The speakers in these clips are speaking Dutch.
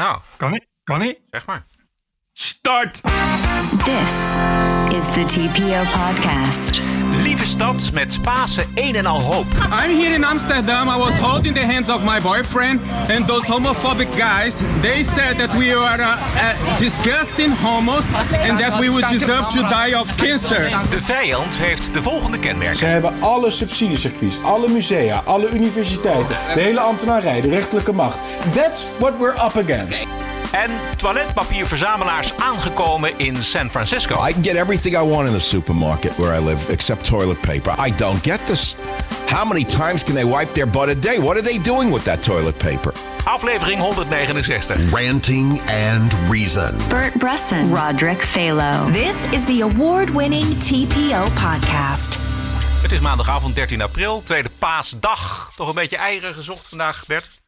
Nou, Kan niet? Kan niet? zeg maar. Start! This is the TPO podcast. Stad met Pasen een en al hoop. I'm here in Amsterdam. I was holding the hands of my boyfriend, and those homophobic guys. They said that we are uh, uh, disgusting homos, and that we would deserve to die of cancer. De vijand heeft de volgende kenmerken. Ze hebben alle subsidiecircuits, alle musea, alle universiteiten, de hele ambtenarij, de rechterlijke macht. That's what we're up against. En toiletpapierverzamelaars aangekomen in San Francisco. I can get everything I want in the supermarket where I live except toilet paper. I don't get this. How many times can they wipe their butt a day? What are they doing with that toilet paper? Aflevering 169. Ranting and Reason. Bert Bresson, Roderick Phalo. This is the award winning TPO podcast. Het is maandagavond 13 april, tweede paasdag. Toch een beetje eieren gezocht vandaag, Bert?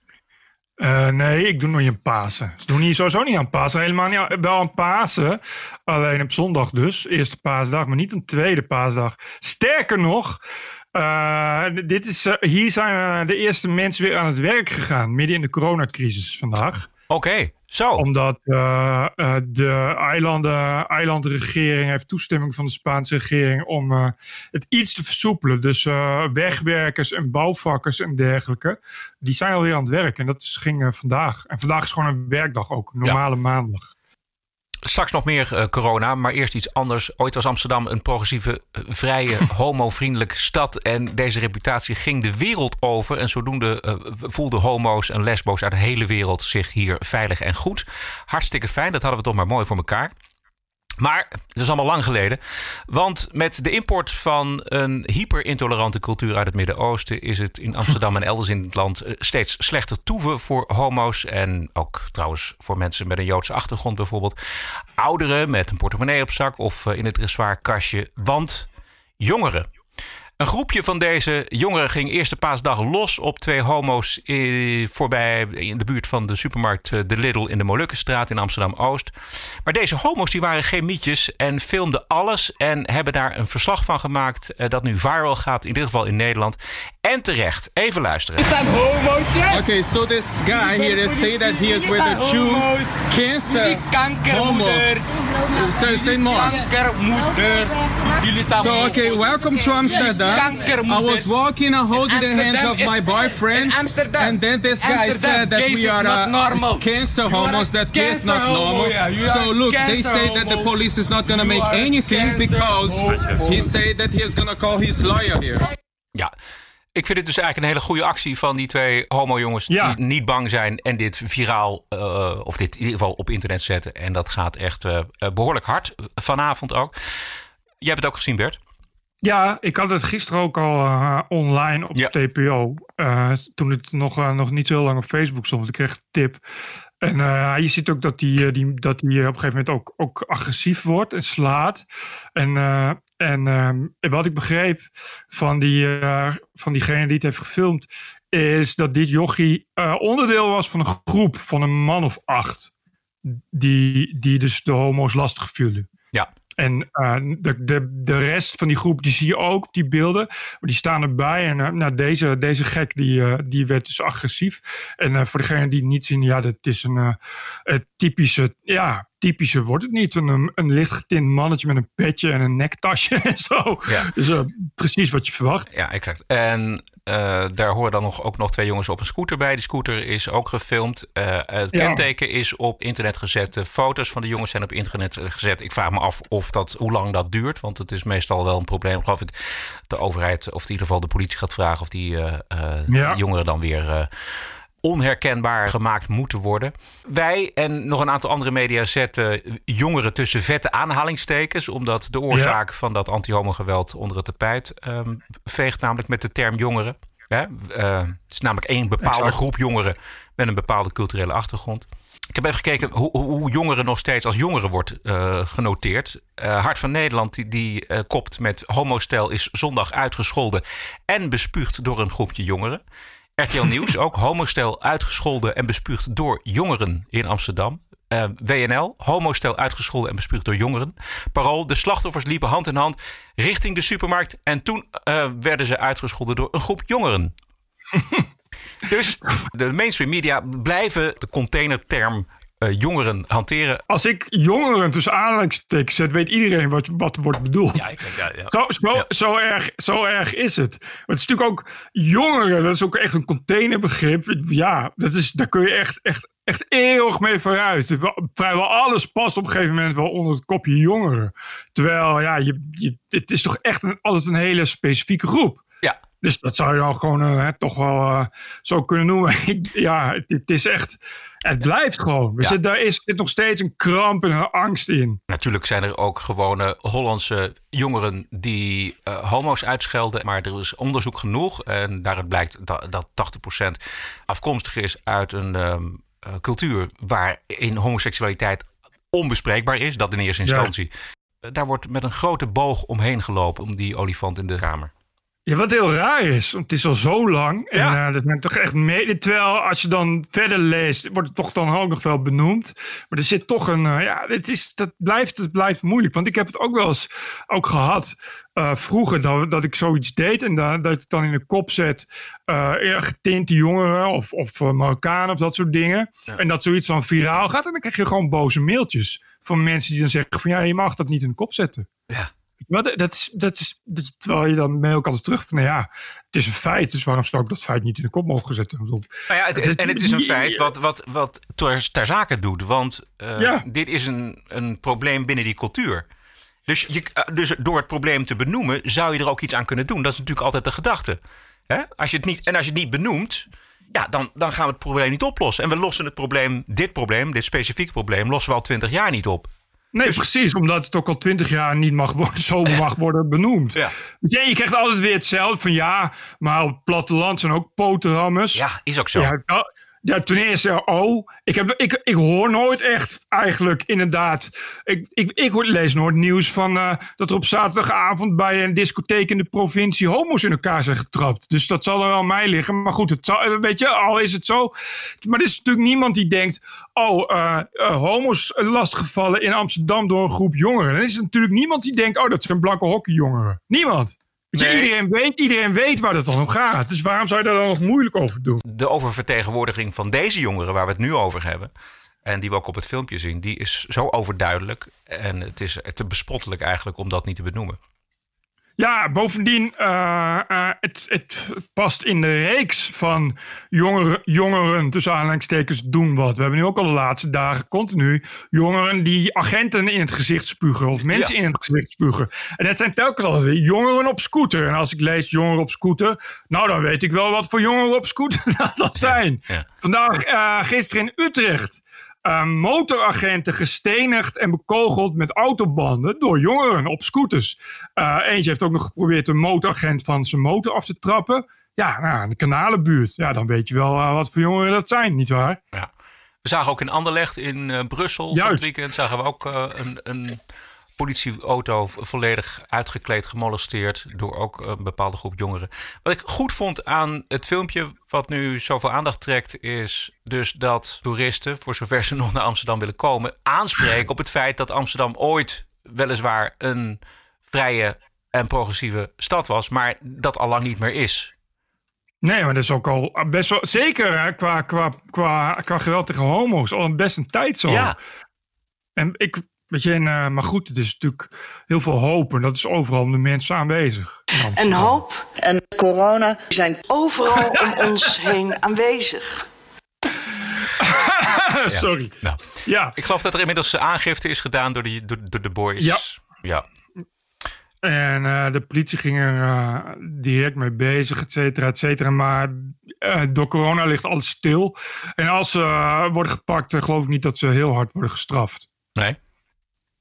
Eh, nee, ik doe nog niet aan Pasen. Ze doen hier sowieso niet aan Pasen. Helemaal niet wel aan Pasen. Alleen op zondag dus. Eerste paasdag, maar niet een tweede paasdag. Sterker nog, eh, dit is, eh, hier zijn de eerste mensen weer aan het werk gegaan. Midden in de coronacrisis vandaag. Oké, zo. Omdat eh, eh, de eilanden, eilandregering heeft toestemming van de Spaanse regering om eh, het iets te versoepelen. Dus wegwerkers en bouwvakkers en dergelijke, die zijn alweer aan het werk. En dat is, ging vandaag. En vandaag is gewoon een werkdag ook, een normale maandag. Straks nog meer eh, corona, maar eerst iets anders. Ooit was Amsterdam een progressieve, eh, vrije, homo-vriendelijke stad. En deze reputatie ging de wereld over. En zodoende eh, voelden homo's en lesbo's uit de hele wereld zich hier veilig en goed. Hartstikke fijn, dat hadden we toch maar mooi voor elkaar. Maar dat is allemaal lang geleden. Want met de import van een hyperintolerante cultuur uit het Midden-Oosten is het in Amsterdam en elders in het land eh, steeds slechter toeven voor homo's. En ook trouwens voor mensen met een Joodse achtergrond bijvoorbeeld. Ouderen met een portemonnee op zak of eh, in het dressoirkastje. Want jongeren. Een groepje van deze jongeren ging eerste paasdag los op twee homo's eh, voorbij in de buurt van de supermarkt eh, De Lidl in de Molukkenstraat in Amsterdam-Oost. Maar deze homo's die waren geen mietjes en filmden alles en hebben daar een verslag van gemaakt eh, dat nu viral gaat, in ieder geval in Nederland. En terecht, even luisteren. Okay, so this guy here is saying that he is with a Jew cancer kankermoeders. homo. So say more. Kankermoeders. Jullie zijn So okay, welcome to Amsterdam. I was walking and holding the hands Amsterdam of my boyfriend, in Amsterdam. and then this guy Amsterdam, said that gays we are not uh, normal. cancer homos. That gay is not normal. yeah. So look, they say that the police is not gonna You make anything because homo. he said that he is gonna call his lawyer here. Ja, ik vind het dus eigenlijk een hele goede actie van die twee homo-jongens Ja. die niet bang zijn en dit viraal, eh, of dit in ieder geval op internet zetten. En dat gaat echt eh, eh, behoorlijk hard vanavond ook. Jij hebt het ook gezien, Bert? Ja, ik had het gisteren ook al eh, online op Ja. TPO. eh, toen het nog, eh, nog niet zo lang op Facebook stond. Ik kreeg een tip. En je ziet ook dat hij die, dat die op een gegeven moment ook, ook agressief wordt en slaat. En, en ehm, wat ik begreep van, die, van diegene die het heeft gefilmd... is dat dit jochie onderdeel was van een groep van een man of acht... die, die dus de homo's lastig vielen. Ja. En eh, de, de, de rest van die groep, die zie je ook op die beelden. Maar die staan erbij. En eh, nou, deze, deze gek, die, eh, die werd dus agressief. En voor degenen die het niet zien, ja, dat is een typische, ja, typische wordt het niet. Een, een lichtgetint mannetje met een petje en een nektasje en zo. Ja. Dus precies wat je verwacht. Ja, exact. En eh, daar horen dan nog, ook nog twee jongens op een scooter bij. Die scooter is ook gefilmd. Eh, het Ja. kenteken is op internet gezet. De foto's van de jongens zijn op internet gezet. Ik vraag me af of dat, hoe lang dat duurt. Want het is meestal wel een probleem. Geloof ik de overheid, of in ieder geval de politie gaat vragen... of die eh, Ja. jongeren dan weer... onherkenbaar gemaakt moeten worden. Wij en nog een aantal andere media zetten jongeren tussen vette aanhalingstekens, omdat de oorzaak van dat anti-homo-geweld onder het tapijt ehm, veegt, namelijk met de term jongeren. Hè? Eh, het is namelijk één bepaalde Exact. groep jongeren met een bepaalde culturele achtergrond. Ik heb even gekeken hoe, hoe, jongeren nog steeds als jongeren wordt eh, genoteerd. Eh, Hart van Nederland die, die kopt met homostel is zondag uitgescholden en bespuugd door een groepje jongeren. RTL Nieuws ook homostel uitgescholden en bespuugd door jongeren in Amsterdam. Eh, WNL, homostel uitgescholden en bespuugd door jongeren. Parool, de slachtoffers liepen hand in hand richting de supermarkt. En toen eh, werden ze uitgescholden door een groep jongeren. Dus de mainstream media blijven de containerterm uh, jongeren hanteren. Als ik jongeren tussen aanhalingstekens zet, weet iedereen wat, wat wordt bedoeld. Ja, ik, ja, ja. Zo, zo, zo, erg, zo erg is het. Maar het is natuurlijk ook jongeren, dat is ook echt een containerbegrip. Ja, dat is, daar kun je echt, echt, echt eeuwig mee vooruit. Vrijwel alles past op een gegeven moment wel onder het kopje jongeren. Terwijl, ja, je, je, het is toch echt een, altijd een hele specifieke groep. Ja. Dus dat zou je dan gewoon uh, toch wel uh, zo kunnen noemen. ja, het, het, is echt. Het blijft gewoon. Ja. Je, daar is, zit nog steeds een kramp en een angst in. Natuurlijk zijn er ook gewone Hollandse jongeren die uh, homo's uitschelden. Maar er is onderzoek genoeg. En daaruit blijkt dat, dat 80% afkomstig is uit een um, cultuur waarin homoseksualiteit onbespreekbaar is. Dat in eerste instantie. Ja. Daar wordt met een grote boog omheen gelopen om die olifant in de kamer. Ja, wat heel raar is, want het is al zo lang. En ja. uh, dat men toch echt mee. Terwijl als je dan verder leest, wordt het toch dan ook nog wel benoemd. Maar er zit toch een. Uh, ja, het, is, dat blijft, het blijft moeilijk. Want ik heb het ook wel eens ook gehad. Uh, vroeger dat, dat ik zoiets deed en dat, dat ik dan in de kop zet. getinte jongeren of, of Marokkanen of dat soort dingen. Ja. En dat zoiets dan viraal gaat. En dan krijg je gewoon boze mailtjes van mensen die dan zeggen: van ja, je mag dat niet in de kop zetten. Ja. Maar dat, dat, is, dat, is, dat is terwijl je dan mee ook altijd terug van, nou ja, het is een feit, dus waarom zou ik dat feit niet in de kop mogen zetten? Nou ja, het, en het is een feit wat, wat, wat ter, ter zake doet, want uh, ja. dit is een, een probleem binnen die cultuur. Dus, je, dus door het probleem te benoemen, zou je er ook iets aan kunnen doen. Dat is natuurlijk altijd de gedachte. Hè? Als je het niet, en als je het niet benoemt, ja, dan, dan gaan we het probleem niet oplossen. En we lossen het probleem, dit probleem, dit specifieke probleem, lossen we al twintig jaar niet op. Nee, dus, precies. Omdat het ook al twintig jaar niet mag worden, zo mag worden benoemd. Ja. Ja, je krijgt altijd weer hetzelfde van ja, maar op het platteland zijn ook potenrammers. Ja, is ook zo. Ja, ja, ten eerste, oh, ik, heb, ik, ik hoor nooit echt eigenlijk inderdaad. Ik, ik, ik lees nooit nieuws van uh, dat er op zaterdagavond bij een discotheek in de provincie homo's in elkaar zijn getrapt. Dus dat zal er wel mij liggen. Maar goed, het zal, weet je, al is het zo. Maar er is natuurlijk niemand die denkt: oh, uh, uh, homo's lastgevallen in Amsterdam door een groep jongeren. Dan is er natuurlijk niemand die denkt: oh, dat zijn blanke hockeyjongeren. Niemand. Nee. iedereen, weet, iedereen weet waar het dan om gaat. Dus waarom zou je daar dan nog moeilijk over doen? De oververtegenwoordiging van deze jongeren waar we het nu over hebben. En die we ook op het filmpje zien, die is zo overduidelijk. En het is te bespottelijk eigenlijk om dat niet te benoemen. Ja, bovendien, uh, uh, het, het, past in de reeks van jongeren, jongeren, tussen aanhalingstekens, doen wat. We hebben nu ook al de laatste dagen continu jongeren die agenten in het gezicht spugen of mensen ja. in het gezicht spugen. En dat zijn telkens altijd weer jongeren op scooter. En als ik lees jongeren op scooter, nou dan weet ik wel wat voor jongeren op scooter dat zijn. Ja, ja. Vandaag, uh, gisteren in Utrecht uh, motoragenten gestenigd en bekogeld met autobanden door jongeren op scooters. Uh, eentje heeft ook nog geprobeerd een motoragent van zijn motor af te trappen. Ja, nou, de kanalenbuurt. Ja, dan weet je wel uh, wat voor jongeren dat zijn, nietwaar? Ja. We zagen ook in Anderlecht in Brussel van het weekend zagen we ook een, een politieauto volledig uitgekleed, gemolesteerd door ook een bepaalde groep jongeren. Wat ik goed vond aan het filmpje, wat nu zoveel aandacht trekt, is dus dat toeristen, voor zover ze nog naar Amsterdam willen komen, aanspreken op het feit dat Amsterdam ooit weliswaar een vrije en progressieve stad was, maar dat al lang niet meer is. Nee, maar dat is ook al best wel zeker hè, qua, qua, qua, qua geweld tegen homo's al best een tijd zo. Ja. En ik, Weet je, en, uh, maar goed, het is natuurlijk heel veel hoop en dat is overal om de mensen aanwezig. En hoop en corona zijn overal om ons heen aanwezig. Sorry. Ja. Nou, ja. Ik geloof dat er inmiddels aangifte is gedaan door de, door, door de boys. Ja. ja. En uh, de politie ging er uh, direct mee bezig, et cetera, et cetera. Maar uh, door corona ligt alles stil. En als ze worden gepakt, geloof ik niet dat ze heel hard worden gestraft. Nee.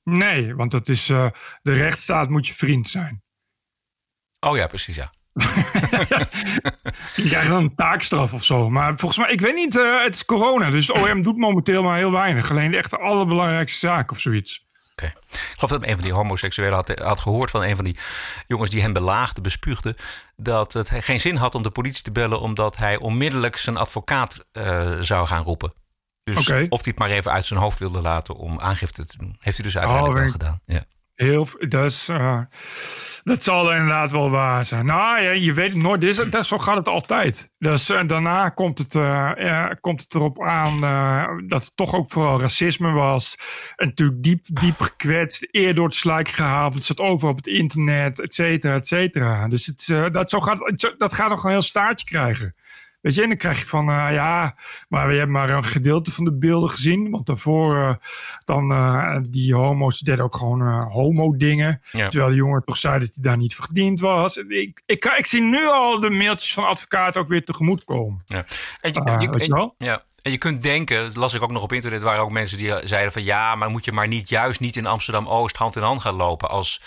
Nee, want dat is, uh, de rechtsstaat moet je vriend zijn. Oh ja, precies ja. je krijgt dan een taakstraf of zo. Maar volgens mij, ik weet niet, uh, het is corona. Dus OM doet momenteel maar heel weinig. Alleen de echte allerbelangrijkste zaak of zoiets. Okay. Ik geloof dat een van die homoseksuelen had, had gehoord van een van die jongens die hem belaagde, bespuugde. Dat het geen zin had om de politie te bellen, omdat hij onmiddellijk zijn advocaat uh, zou gaan roepen. Dus okay. of hij het maar even uit zijn hoofd wilde laten om aangifte te doen. Heeft hij dus uiteindelijk oh, wel gedaan. Ja. Heel, dus, uh, dat zal inderdaad wel waar zijn. Nou ja, je weet het nooit. Dit is, dat, zo gaat het altijd. Dus uh, daarna komt het, uh, ja, komt het erop aan dat het toch ook vooral racisme was. En natuurlijk diep, diep gekwetst. Eer door het slijk gehaald. Het zat over op het internet, et cetera, et cetera. Dus het, dat, zo gaat, dat gaat nog een heel staartje krijgen. Weet je, en dan krijg je van, uh, ja, maar we hebben maar een gedeelte van de beelden gezien. Want daarvoor, uh, dan, uh, die homo's deden ook gewoon homo-dingen. Ja. Terwijl de jongen toch zei dat hij daar niet verdiend was. Ik, ik, ik, zie nu al de mailtjes van advocaten ook weer tegemoet komen. Ja. En je, je, weet je wel? Ja. En je kunt denken, dat las ik ook nog op internet, waren ook mensen die zeiden van ja, maar moet je maar niet juist niet in Amsterdam Oost hand in hand gaan lopen als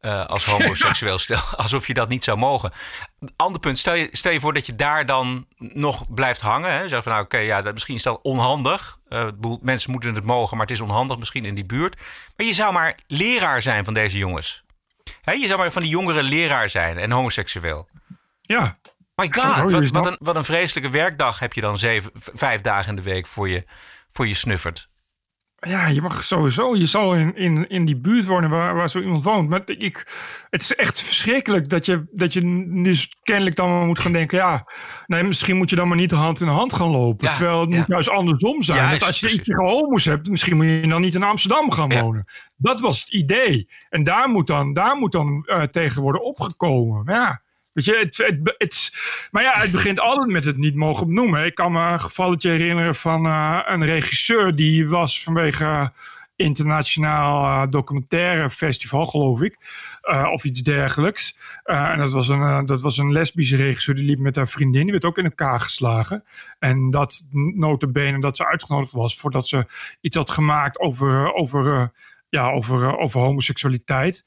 uh, als homoseksueel stel. Alsof je dat niet zou mogen. Ander punt, stel je, stel je voor dat je daar dan nog blijft hangen. Hè? Zeg van nou oké, ja, dat, misschien is dat onhandig. Uh, mensen moeten het mogen, maar het is onhandig misschien in die buurt. Maar je zou maar leraar zijn van deze jongens. Hè? Je zou maar van die jongere leraar zijn en homoseksueel. Ja. My god, wat, wat, een, wat een vreselijke werkdag heb je dan zeven, vijf dagen in de week voor je, voor je snuffert ja, je mag sowieso, je zal in, in, in die buurt wonen waar, waar zo iemand woont. Maar ik, het is echt verschrikkelijk dat je, dat je dus kennelijk dan maar moet gaan denken, ja, nee, misschien moet je dan maar niet hand in hand gaan lopen. terwijl het moet juist andersom zijn. want als je iets homo's hebt, misschien moet je dan niet in Amsterdam gaan wonen. Dat was het idee. En daar moet dan, daar moet dan uh, tegen worden opgekomen. Ja. Weet je, het, het, het, maar ja, het begint altijd met het niet mogen benoemen. Ik kan me een gevalletje herinneren van uh, een regisseur die was vanwege internationaal uh, documentaire festival, geloof ik. of iets dergelijks. en dat was, een, dat was een lesbische regisseur die liep met haar vriendin. Die werd ook in elkaar geslagen. En dat notabene dat ze uitgenodigd was voordat ze iets had gemaakt over, over, ja, over, over homoseksualiteit.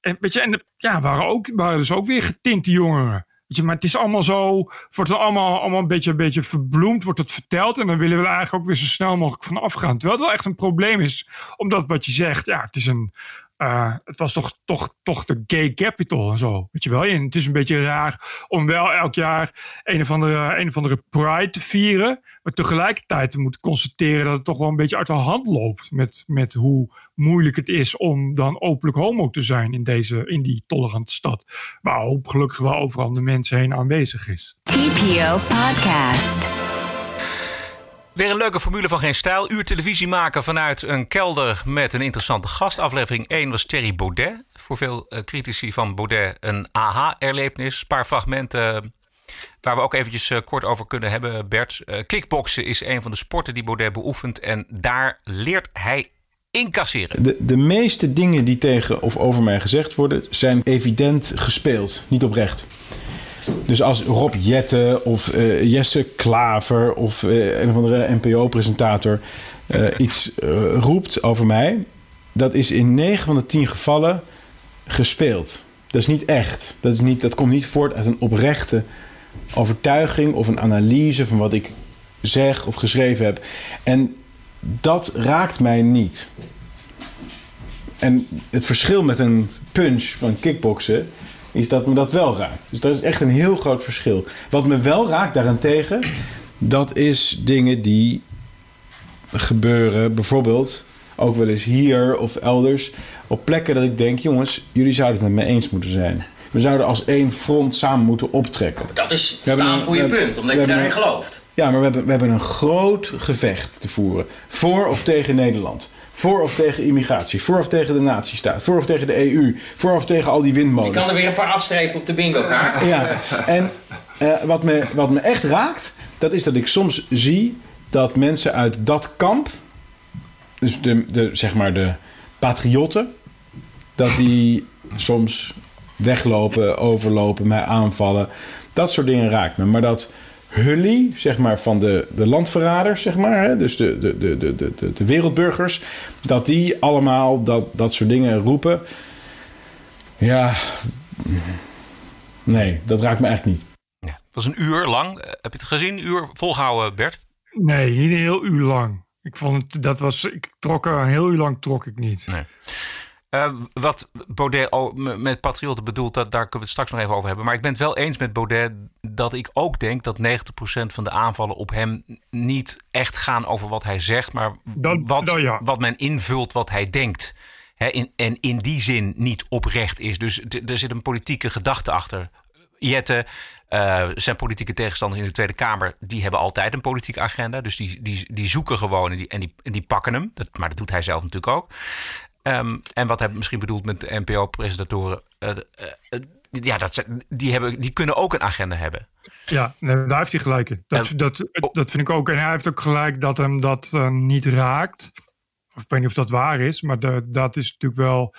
En, weet je, en ja, waren, ook, waren dus ook weer getinte jongeren. Weet je, maar het is allemaal zo, wordt het allemaal, allemaal een, beetje, een beetje verbloemd, wordt het verteld. En dan willen we er eigenlijk ook weer zo snel mogelijk van afgaan. Terwijl het wel echt een probleem is, omdat wat je zegt, ja, het is een, uh, het was toch, toch, toch de gay capital en zo. Weet je wel? En het is een beetje raar om wel elk jaar een of andere, een of andere pride te vieren. Maar tegelijkertijd te moeten constateren dat het toch wel een beetje uit de hand loopt. Met, met hoe moeilijk het is om dan openlijk homo te zijn in, deze, in die tolerante stad. Waar hoop gelukkig wel overal de mensen heen aanwezig is. TPO Podcast. Weer een leuke formule van Geen Stijl. Uur televisie maken vanuit een kelder met een interessante gast. Aflevering 1 was Thierry Baudet. Voor veel uh, critici van Baudet een aha-erlevenis. Een paar fragmenten waar we ook eventjes uh, kort over kunnen hebben, Bert. Uh, kickboksen is een van de sporten die Baudet beoefent. En daar leert hij incasseren. De, de meeste dingen die tegen of over mij gezegd worden... zijn evident gespeeld, niet oprecht. Dus als Rob Jette of uh, Jesse Klaver of uh, een of andere NPO-presentator uh, iets roept over mij, dat is in 9 van de 10 gevallen gespeeld. Dat is niet echt. Dat, is niet, dat komt niet voort uit een oprechte overtuiging of een analyse van wat ik zeg of geschreven heb. En dat raakt mij niet. En het verschil met een punch van kickboksen is dat me dat wel raakt. Dus dat is echt een heel groot verschil. Wat me wel raakt daarentegen, dat is dingen die gebeuren, bijvoorbeeld ook wel eens hier of elders, op plekken dat ik denk, jongens, jullie zouden het met me eens moeten zijn. We zouden als één front samen moeten optrekken. Dat is staan voor je punt, omdat je daarin gelooft. Ja, maar we hebben, we hebben een groot gevecht te voeren. Voor of tegen Nederland. Voor of tegen immigratie. Voor of tegen de nazistaat. Voor of tegen de EU. Voor of tegen al die windmolens. Je kan er weer een paar afstrepen op de bingo kaart. Ja, en uh, wat, me, wat me echt raakt... dat is dat ik soms zie dat mensen uit dat kamp... dus de, de, zeg maar de patriotten... dat die soms weglopen, overlopen, mij aanvallen. Dat soort dingen raakt me. Maar dat hully, zeg maar, van de, de landverraders, zeg maar, hè, dus de, de, de, de, de, de wereldburgers, dat die allemaal dat, dat soort dingen roepen. Ja, nee, dat raakt me eigenlijk niet. Ja, dat was een uur lang. Eh, heb je het gezien? Een uur volgehouden, Bert? Nee, niet een heel uur lang. Ik vond het, dat was, ik trok er een heel uur lang trok ik niet. Nee. Uh, wat Baudet met patriotten bedoelt, dat, daar kunnen we het straks nog even over hebben. Maar ik ben het wel eens met Baudet dat ik ook denk dat 90% van de aanvallen op hem niet echt gaan over wat hij zegt, maar wat, wat men invult wat hij denkt. in, en in die zin niet oprecht is. Dus er zit een politieke gedachte achter. Jette, uh, zijn politieke tegenstanders in de Tweede Kamer, die hebben altijd een politieke agenda. Dus die, die, die zoeken gewoon en die, en die, en die pakken hem. Dat, maar dat doet hij zelf natuurlijk ook. Um, en wat hij misschien bedoelt met de NPO-presentatoren. Uh, uh, ja, dat, die, hebben, die kunnen ook een agenda hebben. Ja, daar heeft hij gelijk in. Dat, dat, dat vind ik ook. En hij heeft ook gelijk dat hem dat uh, niet raakt. Ik weet niet of dat waar is, maar de, dat is natuurlijk wel.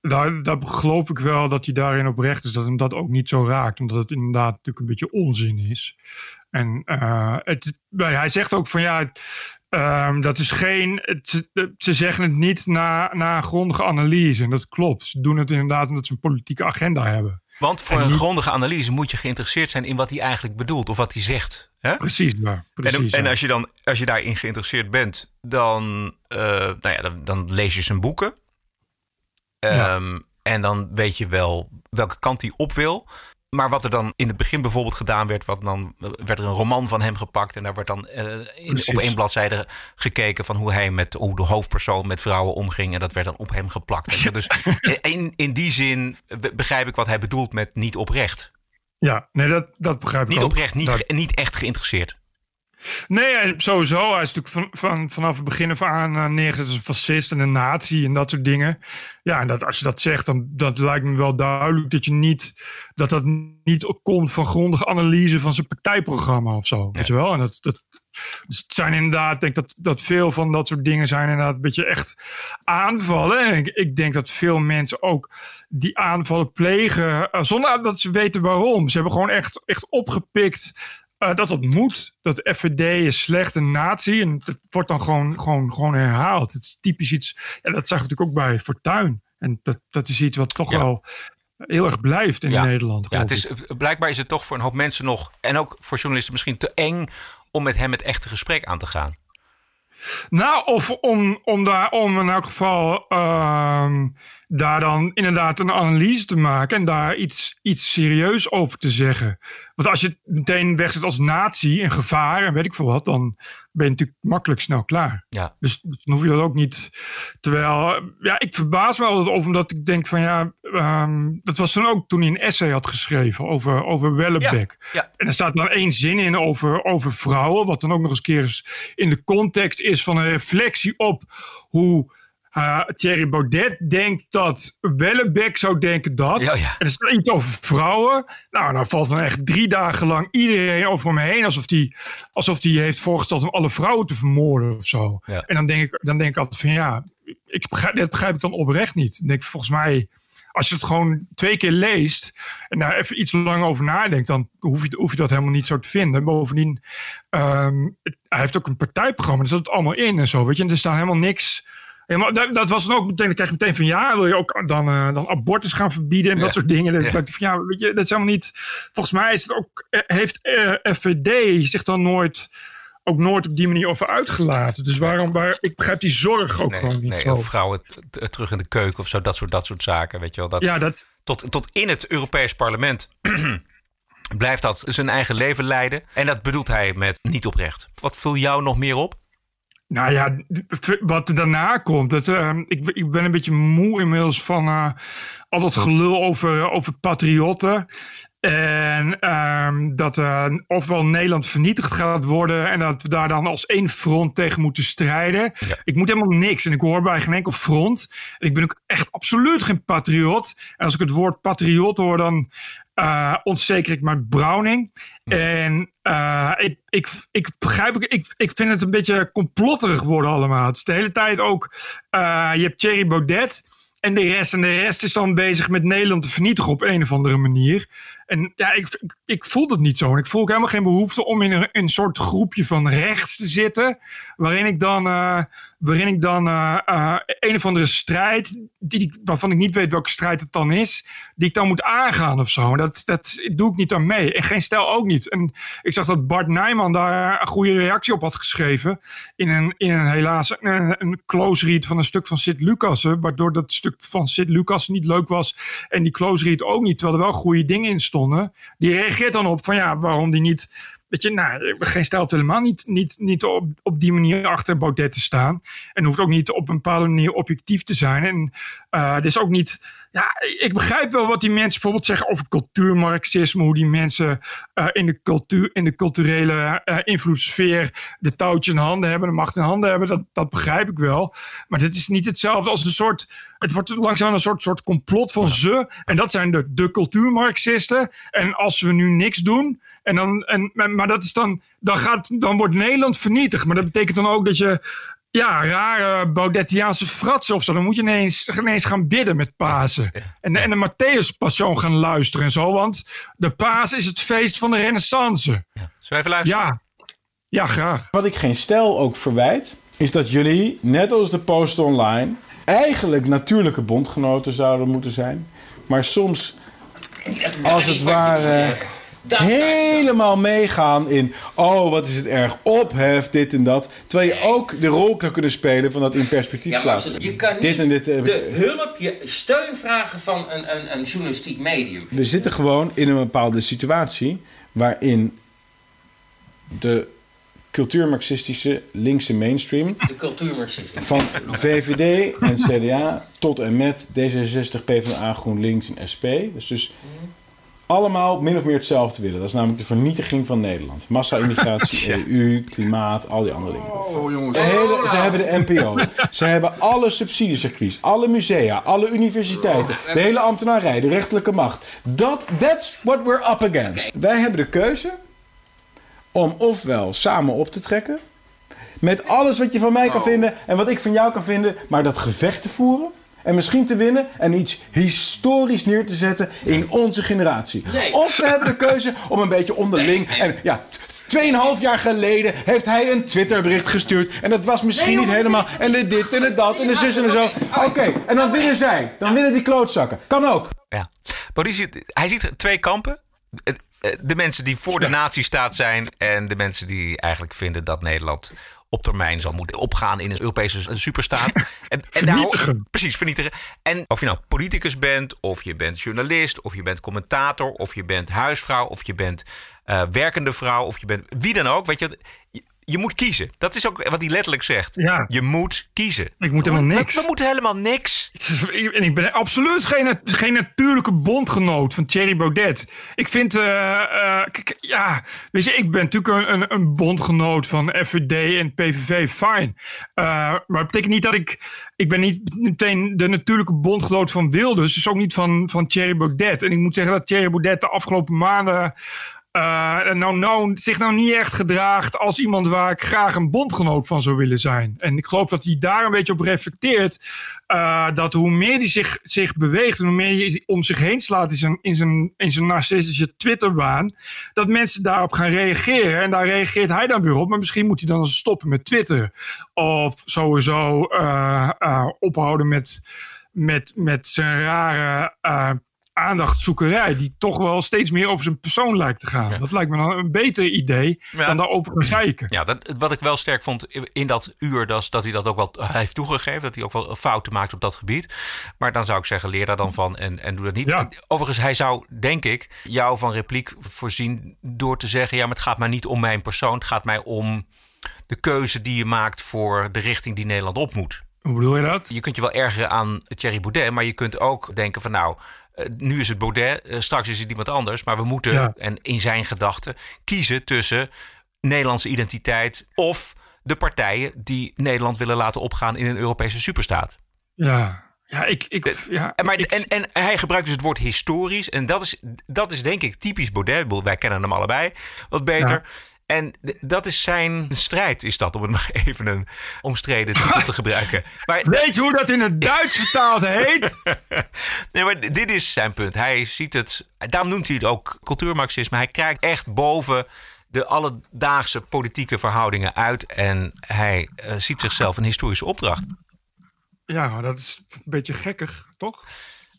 Daar, daar geloof ik wel dat hij daarin oprecht is, dat hem dat ook niet zo raakt. Omdat het inderdaad natuurlijk een beetje onzin is. En uh, het, hij zegt ook van ja, um, dat is geen. Het, ze zeggen het niet na, na grondige analyse. En dat klopt. Ze doen het inderdaad omdat ze een politieke agenda hebben. Want voor een grondige analyse moet je geïnteresseerd zijn in wat hij eigenlijk bedoelt of wat hij zegt. Hè? Precies, ja, precies. En, en, als je dan als je daarin geïnteresseerd bent, dan, uh, nou ja, dan, dan, lees je zijn boeken. Ja. Um, en dan weet je wel welke kant hij op wil. Maar wat er dan in het begin bijvoorbeeld gedaan werd, wat dan werd er een roman van hem gepakt en daar werd dan uh, in, op één bladzijde gekeken van hoe hij met hoe de hoofdpersoon met vrouwen omging en dat werd dan op hem geplakt. Dus in, in die zin begrijp ik wat hij bedoelt met niet oprecht. Ja, nee, dat, dat begrijp ik Niet ook. oprecht, niet, Dat- niet echt geïnteresseerd. Nee, sowieso. Hij is natuurlijk van, van, vanaf het begin af aan uh, neergezet als een fascist en een nazi en dat soort dingen. Ja, en dat, als je dat zegt, dan dat lijkt me wel duidelijk dat je niet dat dat niet komt van grondige analyse van zijn partijprogramma of zo. Weet je wel? En dat, dat, dus het zijn inderdaad, ik denk dat, dat veel van dat soort dingen zijn inderdaad een beetje echt aanvallen. En ik, ik denk dat veel mensen ook die aanvallen plegen uh, zonder dat ze weten waarom. Ze hebben gewoon echt, echt opgepikt uh, dat dat moet. Dat de FVD is slecht, een nazi. En dat wordt dan gewoon, gewoon, gewoon herhaald. Het is typisch iets. Ja, dat zag ik natuurlijk ook bij Fortuin. En dat, dat is iets wat toch ja. wel heel erg blijft in ja. Nederland. Ja, het is, blijkbaar is het toch voor een hoop mensen nog. En ook voor journalisten misschien te eng om met hem het echte gesprek aan te gaan. Nou, of om, om daar om in elk geval uh, daar dan inderdaad een analyse te maken en daar iets, iets serieus over te zeggen. Want als je het meteen wegzet als nazi en gevaar en weet ik veel wat, dan ben je natuurlijk makkelijk snel klaar. Ja. Dus, dus dan hoef je dat ook niet. Terwijl, ja, ik verbaas me altijd over, omdat ik denk van ja, um, dat was toen ook toen hij een essay had geschreven over, over Wellebeck. Ja, ja. En er staat dan één zin in over, over vrouwen, wat dan ook nog eens keer eens in de context is van een reflectie op hoe uh, Thierry Baudet denkt dat Wellebeck zou denken dat. Ja, ja. En er staat iets over vrouwen. Nou, dan valt dan echt drie dagen lang iedereen over hem heen. Alsof die, alsof die heeft voorgesteld om alle vrouwen te vermoorden of zo. Ja. En dan denk, ik, dan denk ik altijd van ja, ik begrijp, dat begrijp ik dan oprecht niet. Dan denk ik volgens mij, als je het gewoon twee keer leest en daar even iets lang over nadenkt, dan hoef je, hoef je dat helemaal niet zo te vinden. En bovendien, um, hij heeft ook een partijprogramma, daar zit het allemaal in en zo. Weet je, en er staat helemaal niks. Helemaal, dat, dat, was dan ook meteen, dan krijg je meteen van ja, wil je ook dan, uh, dan abortus gaan verbieden en Ja. dat soort dingen. Dan Ja. van ja, weet je, dat is helemaal niet. Volgens mij is het ook, eh, heeft uh, FVD zich dan nooit, ook nooit op die manier over uitgelaten. Dus waarom, waar, ik begrijp die zorg ook nee, gewoon niet nee, zo. Vrouwen terug in de keuken of zo, dat soort, dat soort zaken. Weet je wel, dat, Ja, dat, tot, tot in het Europees Parlement blijft dat zijn eigen leven leiden. En dat bedoelt hij met niet oprecht. Wat viel jou nog meer op? Nou ja, wat er daarna komt. Dat, uh, ik, ik ben een beetje moe inmiddels van uh, al dat gelul over, over patriotten. En um, dat uh, ofwel Nederland vernietigd gaat worden. En dat we daar dan als één front tegen moeten strijden. Ja. Ik moet helemaal niks. En ik hoor bij geen enkel front. En ik ben ook echt absoluut geen patriot. En als ik het woord patriot hoor, dan uh, ontzeker ik mijn Browning. En uh, ik, ik, ik begrijp, ik, ik vind het een beetje complotterig worden allemaal. Het is de hele tijd ook, uh, je hebt Thierry Baudet en de rest. En de rest is dan bezig met Nederland te vernietigen op een of andere manier. En ja, ik, ik, voel dat niet zo. En ik voel ook helemaal geen behoefte om in een, een soort groepje van rechts te zitten. Waarin ik dan, uh, waarin ik dan uh, uh, een of andere strijd, die, waarvan ik niet weet welke strijd het dan is, die ik dan moet aangaan of zo. Dat, dat doe ik niet aan mee. En geen stel ook niet. En ik zag dat Bart Nijman daar een goede reactie op had geschreven. In een, in een helaas een, een close read van een stuk van Sid Lucassen. Waardoor dat stuk van Sid Lucassen niet leuk was. En die close read ook niet. Terwijl er wel goede dingen in stonden. Die reageert dan op van ja, waarom die niet Weet je, nou, geen stijl helemaal niet, niet, niet op, op die manier achter Baudet te staan. En hoeft ook niet op een bepaalde manier objectief te zijn. En uh, het is ook niet. Ja, ik begrijp wel wat die mensen bijvoorbeeld zeggen over cultuurmarxisme. Hoe die mensen uh, in, de cultuur, in de culturele uh, invloedssfeer de touwtjes in handen hebben, de macht in handen hebben. Dat, dat begrijp ik wel. Maar dit is niet hetzelfde als een soort. Het wordt langzaam een soort, soort complot van ze. En dat zijn de, de cultuurmarxisten. En als we nu niks doen. En dan, en, maar dat is dan, dan, gaat, dan wordt Nederland vernietigd. Maar dat betekent dan ook dat je ja, rare Baudettiaanse fratsen of zo. Dan moet je ineens, ineens gaan bidden met Pasen. En, en de Matthäus-passion gaan luisteren en zo. Want de Paas is het feest van de renaissance. Ja. Zullen we even luisteren? Ja. ja, graag. Wat ik geen stel ook verwijt... is dat jullie, net als de Post Online... eigenlijk natuurlijke bondgenoten zouden moeten zijn. Maar soms, als het ware helemaal meegaan in... oh, wat is het erg ophef, dit en dat. Terwijl je ook de rol kan kunnen spelen van dat in perspectief ja, plaatsen. Je kan niet dit en dit, de hulp, je steun vragen van een, een, een journalistiek medium. We zitten gewoon in een bepaalde situatie... waarin de cultuurmarxistische linkse mainstream... De cultuurmarxisme. Van VVD en CDA tot en met D66, PvdA, GroenLinks en SP. Dus, dus allemaal min of meer hetzelfde willen. Dat is namelijk de vernietiging van Nederland. Massa-immigratie, EU, klimaat, al die andere dingen. Oh, jongens. Hele, ze hebben de NPO. ze hebben alle subsidiecircuits, alle musea, alle universiteiten, de hele ambtenarij, de rechterlijke macht. Dat, that's what we're up against. Wij hebben de keuze om ofwel samen op te trekken, met alles wat je van mij kan vinden en wat ik van jou kan vinden, maar dat gevecht te voeren. En misschien te winnen en iets historisch neer te zetten in onze generatie. Nee. Of we hebben de keuze om een beetje onderling. Nee, nee. En ja, tweeënhalf jaar geleden heeft hij een Twitterbericht gestuurd. En dat was misschien niet helemaal. En de dit en de dat en de zus en de zo. Oké, en dan winnen zij. Dan winnen die klootzakken. Kan ook. Ja. Boris, hij ziet twee kampen. De mensen die voor de nazistaat zijn en de mensen die eigenlijk vinden dat Nederland op termijn zal moeten opgaan in een Europese superstaat. En, en vernietigen. Daar, precies, vernietigen. En of je nou politicus bent, of je bent journalist, of je bent commentator, of je bent huisvrouw, of je bent uh, werkende vrouw, of je bent wie dan ook. Weet je, je, moet kiezen. Dat is ook wat hij letterlijk zegt. Ja. Je moet kiezen. Ik moet helemaal niks. We, we moeten helemaal niks. En ik ben absoluut geen, geen natuurlijke bondgenoot van Thierry Baudet. Ik vind, uh, uh, kijk, ja, weet je, ik ben natuurlijk een, een, een bondgenoot van FVD en PVV, fijn. Uh, maar dat betekent niet dat ik, ik ben niet meteen de natuurlijke bondgenoot van Wilders, dus ook niet van, van Thierry Baudet. En ik moet zeggen dat Thierry Baudet de afgelopen maanden uh, nou, nou, zich nou niet echt gedraagt als iemand waar ik graag een bondgenoot van zou willen zijn. En ik geloof dat hij daar een beetje op reflecteert. Uh, dat hoe meer hij zich, zich beweegt en hoe meer hij om zich heen slaat in zijn, in zijn, in zijn narcistische Twitterbaan, dat mensen daarop gaan reageren. En daar reageert hij dan weer op. Maar misschien moet hij dan stoppen met Twitter. Of sowieso uh, ophouden met, met, met zijn rare aandachtzoekerij die toch wel steeds meer over zijn persoon lijkt te gaan. Ja. Dat lijkt me dan een beter idee ja. dan daarover gaan zeiken. Ja, dat, wat ik wel sterk vond in dat uur, dat, dat hij dat ook wel hij heeft toegegeven, dat hij ook wel fouten maakt op dat gebied. Maar dan zou ik zeggen, leer daar dan van en, en doe dat niet. Ja. Overigens, hij zou, denk ik, jou van repliek voorzien door te zeggen, ja, maar het gaat mij niet om mijn persoon, het gaat mij om de keuze die je maakt voor de richting die Nederland op moet. Hoe bedoel je dat? Je kunt je wel ergeren aan Thierry Baudet, maar je kunt ook denken van nou, nu is het Baudet, uh, straks is het iemand anders. Maar we moeten, ja. en in zijn gedachten, kiezen tussen Nederlandse identiteit of de partijen die Nederland willen laten opgaan in een Europese superstaat. Ja, ja, ik. ik ja, maar, ik, en, en hij gebruikt dus het woord historisch. En dat is, dat is denk ik typisch Baudet. Wij kennen hem allebei wat beter. Ja. En dat is zijn strijd, is dat, om het maar even een omstreden titel te gebruiken. Maar Weet je hoe dat in het Duits vertaald heet? nee, maar dit is zijn punt. Hij ziet het, daarom noemt hij het ook cultuurmarxisme. Hij kijkt echt boven de alledaagse politieke verhoudingen uit. En hij uh, ziet zichzelf een historische opdracht. Ja, dat is een beetje gekkig, toch?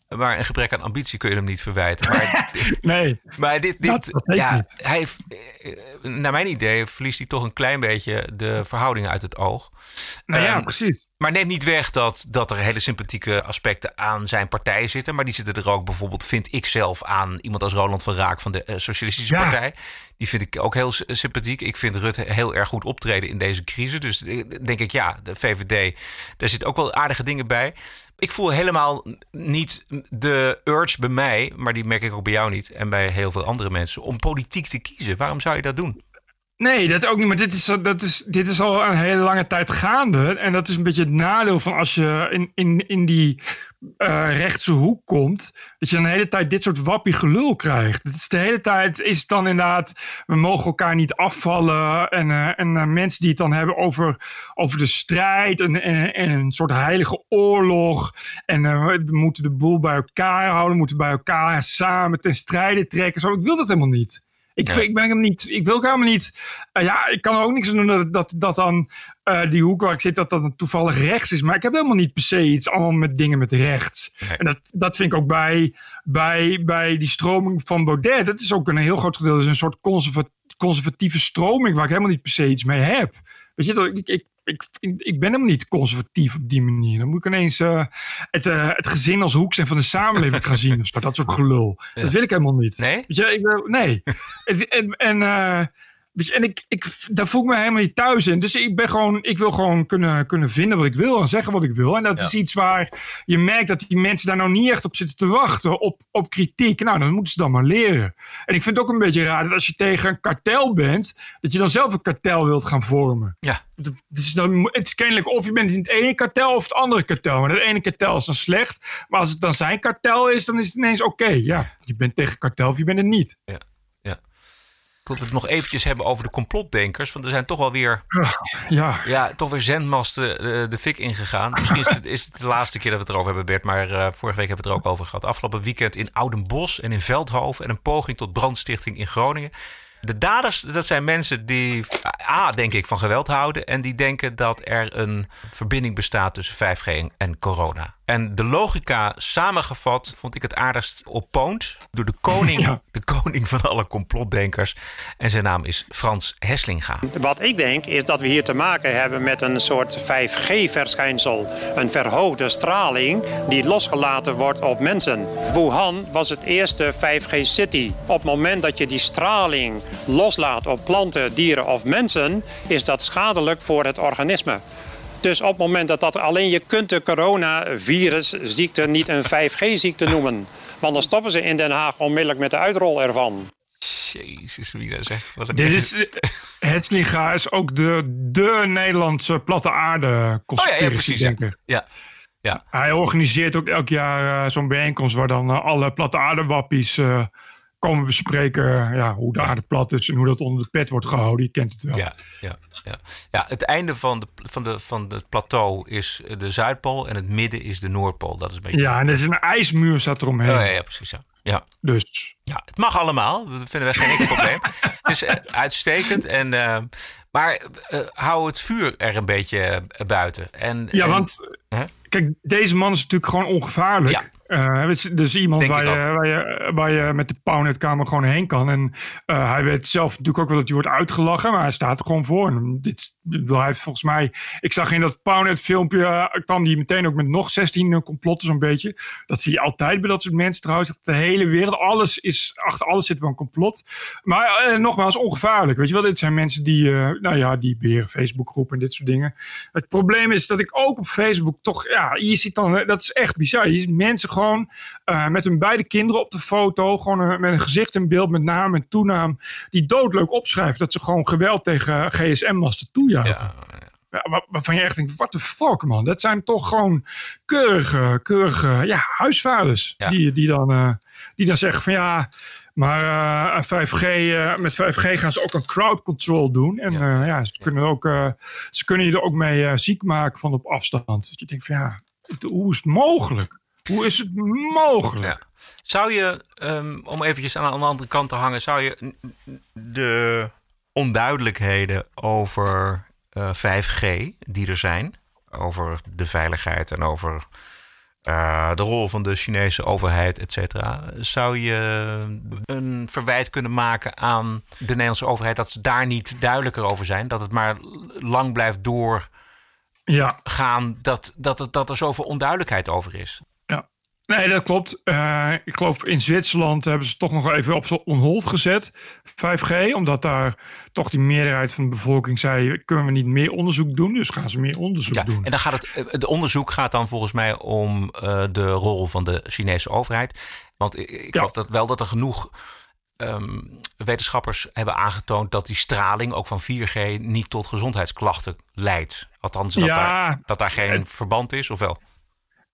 Maar een gebrek aan ambitie kun je hem niet verwijten. Maar, nee. Maar dit, dit ja, niet. hij heeft, naar mijn idee verliest hij toch een klein beetje de verhoudingen uit het oog. Nou ja, um, precies. Maar neemt niet weg dat, dat er hele sympathieke aspecten aan zijn partij zitten. Maar die zitten er ook bijvoorbeeld, vind ik zelf, aan iemand als Roland van Raak van de eh, Socialistische Ja. Partij. Die vind ik ook heel sympathiek. Ik vind Rutte heel erg goed optreden in deze crisis. Dus eh, denk ik, ja, de VVD, daar zitten ook wel aardige dingen bij. Ik voel helemaal niet de urge bij mij, maar die merk ik ook bij jou niet en bij heel veel andere mensen, om politiek te kiezen. Waarom zou je dat doen? Nee, dat ook niet. Maar dit is, dat is, dit is al een hele lange tijd gaande. En dat is een beetje het nadeel van als je in, in, in die eh, rechtse hoek komt. Dat je de hele tijd dit soort wappie gelul krijgt. Het is de hele tijd is het dan inderdaad. We mogen elkaar niet afvallen. En, eh, en eh, mensen die het dan hebben over, over de strijd. En, en, en een soort heilige oorlog. En we moeten de boel bij elkaar houden. Moeten bij elkaar samen ten strijde trekken. Zo, ik wil dat helemaal niet. Ik, Ja. ik ben hem niet. Ik wil helemaal niet. eh, ja, ik kan er ook niks doen dat, dat, dat dan eh, die hoek waar ik zit, dat dat dan toevallig rechts is. Maar ik heb helemaal niet per se iets allemaal met dingen met rechts. Nee. En dat, dat vind ik ook bij, bij, bij die stroming van Baudet. Dat is ook een heel groot gedeelte. Dat is een soort conserva- conservatieve stroming waar ik helemaal niet per se iets mee heb. Weet je, dat- ik, ik, ik, ik ben hem niet conservatief op die manier. Dan moet ik ineens eh, het, eh, het gezin als hoek zijn van de samenleving gaan zien. of zo. Dat soort gelul. Dat wil ik helemaal niet. Nee? Weet je, ik, wil- nee. en en, je, en ik, ik, daar voel ik me helemaal niet thuis in. Dus ik ben gewoon, ik wil gewoon kunnen, kunnen vinden wat ik wil en zeggen wat ik wil. En dat is iets waar je merkt dat die mensen daar nou niet echt op zitten te wachten, op, op kritiek. Nou, dan moeten ze dan maar leren. En ik vind het ook een beetje raar dat als je tegen een kartel bent, dat je dan zelf een kartel wilt gaan vormen. Ja. Dat, dus dan, het is kennelijk of je bent in het ene kartel of het andere kartel. Maar het ene kartel is dan slecht. Maar als het dan zijn kartel is, dan is het ineens oké. Ja, je bent tegen kartel of je bent het niet. Ja. Ik wil het nog eventjes hebben over de complotdenkers. Want er zijn toch wel weer, Ja, ja, toch weer zendmasten de, de fik ingegaan. Misschien is het, is het de laatste keer dat we het erover hebben, Bert. Maar eh, vorige week hebben we het er ook over gehad. Afgelopen weekend in Oudenbosch en in Veldhoven. En een poging tot brandstichting in Groningen. De daders, dat zijn mensen die A, denk ik, van geweld houden. En die denken dat er een verbinding bestaat tussen 5G en- en corona. En de logica samengevat vond ik het aardigst op Poont. Door de koning, Ja. de koning van alle complotdenkers. En zijn naam is Frans Heslinga. Wat ik denk is dat we hier te maken hebben met een soort 5G-verschijnsel. Een verhoogde straling die losgelaten wordt op mensen. Wuhan was het eerste 5G-city. Op het moment dat je die straling loslaat op planten, dieren of mensen... is dat schadelijk voor het organisme. Dus op het moment dat dat alleen je kunt de coronavirusziekte niet een 5G-ziekte noemen. Want dan stoppen ze in Den Haag onmiddellijk met de uitrol ervan. Jezus, wie dat zegt. Wat een dit is. eh, Heslinga is ook de, de Nederlandse platte aarde Oh ja, ja, conspiracy precies. Ja. ja. Ja. Hij organiseert ook elk jaar eh, zo'n bijeenkomst waar dan eh, alle platte aardewappies eh, komen bespreken. Ja, hoe de aarde plat is en hoe dat onder de pet wordt gehouden. Je kent het wel. Ja, ja, ja. ja, het einde van, de, van, de, van het plateau is de Zuidpool en het midden is de Noordpool. Dat is een beetje. Ja, en er is een ijsmuur staat eromheen. Oh, ja, ja, precies. Ja. Ja. Dus ja, het mag allemaal. Dat vinden wij geen enkel probleem. Het is eh, uitstekend. En, eh, maar eh, hou het vuur er een beetje buiten. En, Ja, en- want Hè? kijk, deze man is natuurlijk gewoon ongevaarlijk. Ja. Is dus iemand Denk waar je, waar, je, waar je met de Pownetkamer gewoon heen kan. En eh, hij weet zelf natuurlijk ook wel dat hij wordt uitgelachen, maar hij staat er gewoon voor. En dit, wil hij volgens mij, ik zag in dat Pownet filmpje, eh, kwam hij meteen ook met nog 16 complotten zo'n beetje. Dat zie je altijd bij dat soort mensen trouwens. Dat de hele wereld, alles is, achter alles zit wel een complot. Maar nogmaals, ongevaarlijk. Weet je wel, dit zijn mensen die, nou ja, die beheren Facebookgroepen en dit soort dingen. Het probleem is dat ik ook op Facebook toch, ja, je ziet dan, dat is echt bizar. Je ziet mensen gewoon eh, met hun beide kinderen op de foto, gewoon met een gezicht in beeld, met naam en toenaam, die doodleuk opschrijven dat ze gewoon geweld tegen GSM-masten toejuichen. Ja, Ja, waar- waarvan je echt denkt, what the fuck man, dat zijn toch gewoon keurige, keurige ja, huisvaders Ja. die, die, dan, eh, die dan zeggen van ja, maar eh, 5G, eh, met 5G gaan ze ook een crowd control doen. En Ja. ja, ze, kunnen ook, ze kunnen je er ook mee ziek maken van op afstand. Dat je denkt van ja, hoe is het mogelijk? Hoe is het mogelijk? Ja. Zou je, ehm, om eventjes aan de andere kant te hangen, zou je de onduidelijkheden over eh, 5G die er zijn, over de veiligheid en over eh, de rol van de Chinese overheid, et cetera, zou je een verwijt kunnen maken aan de Nederlandse overheid dat ze daar niet duidelijker over zijn, dat het maar lang blijft door ja. gaan dat, dat, dat er zoveel onduidelijkheid over is. Nee, dat klopt. Uh, ik geloof in Zwitserland hebben ze toch nog even op on hold gezet. 5G, omdat daar toch die meerderheid van de bevolking zei: kunnen we niet meer onderzoek doen? Dus gaan ze meer onderzoek ja, doen. En dan gaat het, het onderzoek gaat dan volgens mij om uh, de rol van de Chinese overheid. Want ik, ik ja. geloof dat wel dat er genoeg um, wetenschappers hebben aangetoond dat die straling ook van 4G niet tot gezondheidsklachten leidt. Althans, dat, ja, daar, dat daar geen het, verband is, of wel?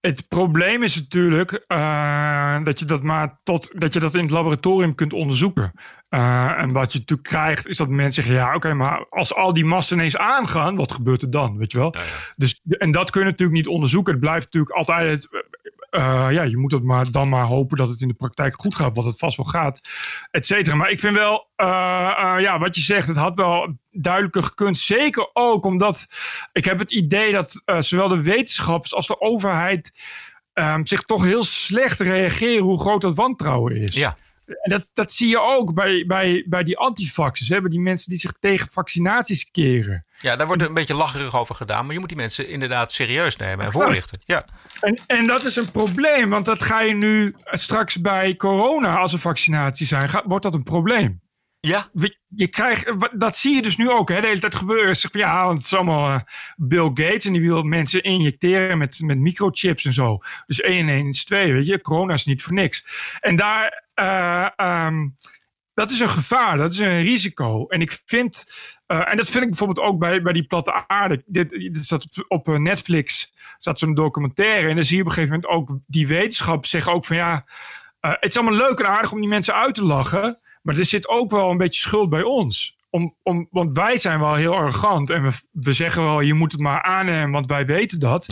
Het probleem is natuurlijk uh, dat je dat maar tot dat je dat in het laboratorium kunt onderzoeken. Uh, en wat je natuurlijk krijgt, is dat mensen zeggen: ja, oké, okay, maar als al die massen ineens aangaan, wat gebeurt er dan? Weet je wel? Ja, ja. Dus, en dat kun je natuurlijk niet onderzoeken. Het blijft natuurlijk altijd uh, ja, je moet het maar, dan maar hopen dat het in de praktijk goed gaat, wat het vast wel gaat, et cetera. Maar ik vind wel, uh, uh, ja, wat je zegt, het had wel duidelijker gekund. Zeker ook omdat ik heb het idee dat zowel de wetenschappers als de overheid um, zich toch heel slecht reageren hoe groot dat wantrouwen is. Ja. En dat, dat zie je ook bij, bij, bij die antivaxers, hè? bij die mensen die zich tegen vaccinaties keren. Ja, daar wordt een beetje lacherig over gedaan, maar je moet die mensen inderdaad serieus nemen en voorlichten. Ja. En, en dat is een probleem, want dat ga je nu straks bij corona, als er vaccinaties zijn, gaat, wordt dat een probleem. Ja. Je krijgt, dat zie je dus nu ook, hè, de hele tijd gebeuren. Zeg, ja, want het is allemaal uh, Bill Gates en die wil mensen injecteren met, met microchips en zo. Dus 1 en 1 is 2, weet je. Corona is niet voor niks. En daar, uh, um, dat is een gevaar, dat is een risico. En ik vind, uh, en dat vind ik bijvoorbeeld ook bij, bij die platte aarde. Dit, dit staat op, op Netflix, staat zo'n documentaire. En dan zie je op een gegeven moment ook die wetenschap zeggen ook van ja, het is allemaal leuk en aardig om die mensen uit te lachen. Maar er zit ook wel een beetje schuld bij ons. Om, om, want wij zijn wel heel arrogant en we, we zeggen wel, je moet het maar aannemen, want wij weten dat.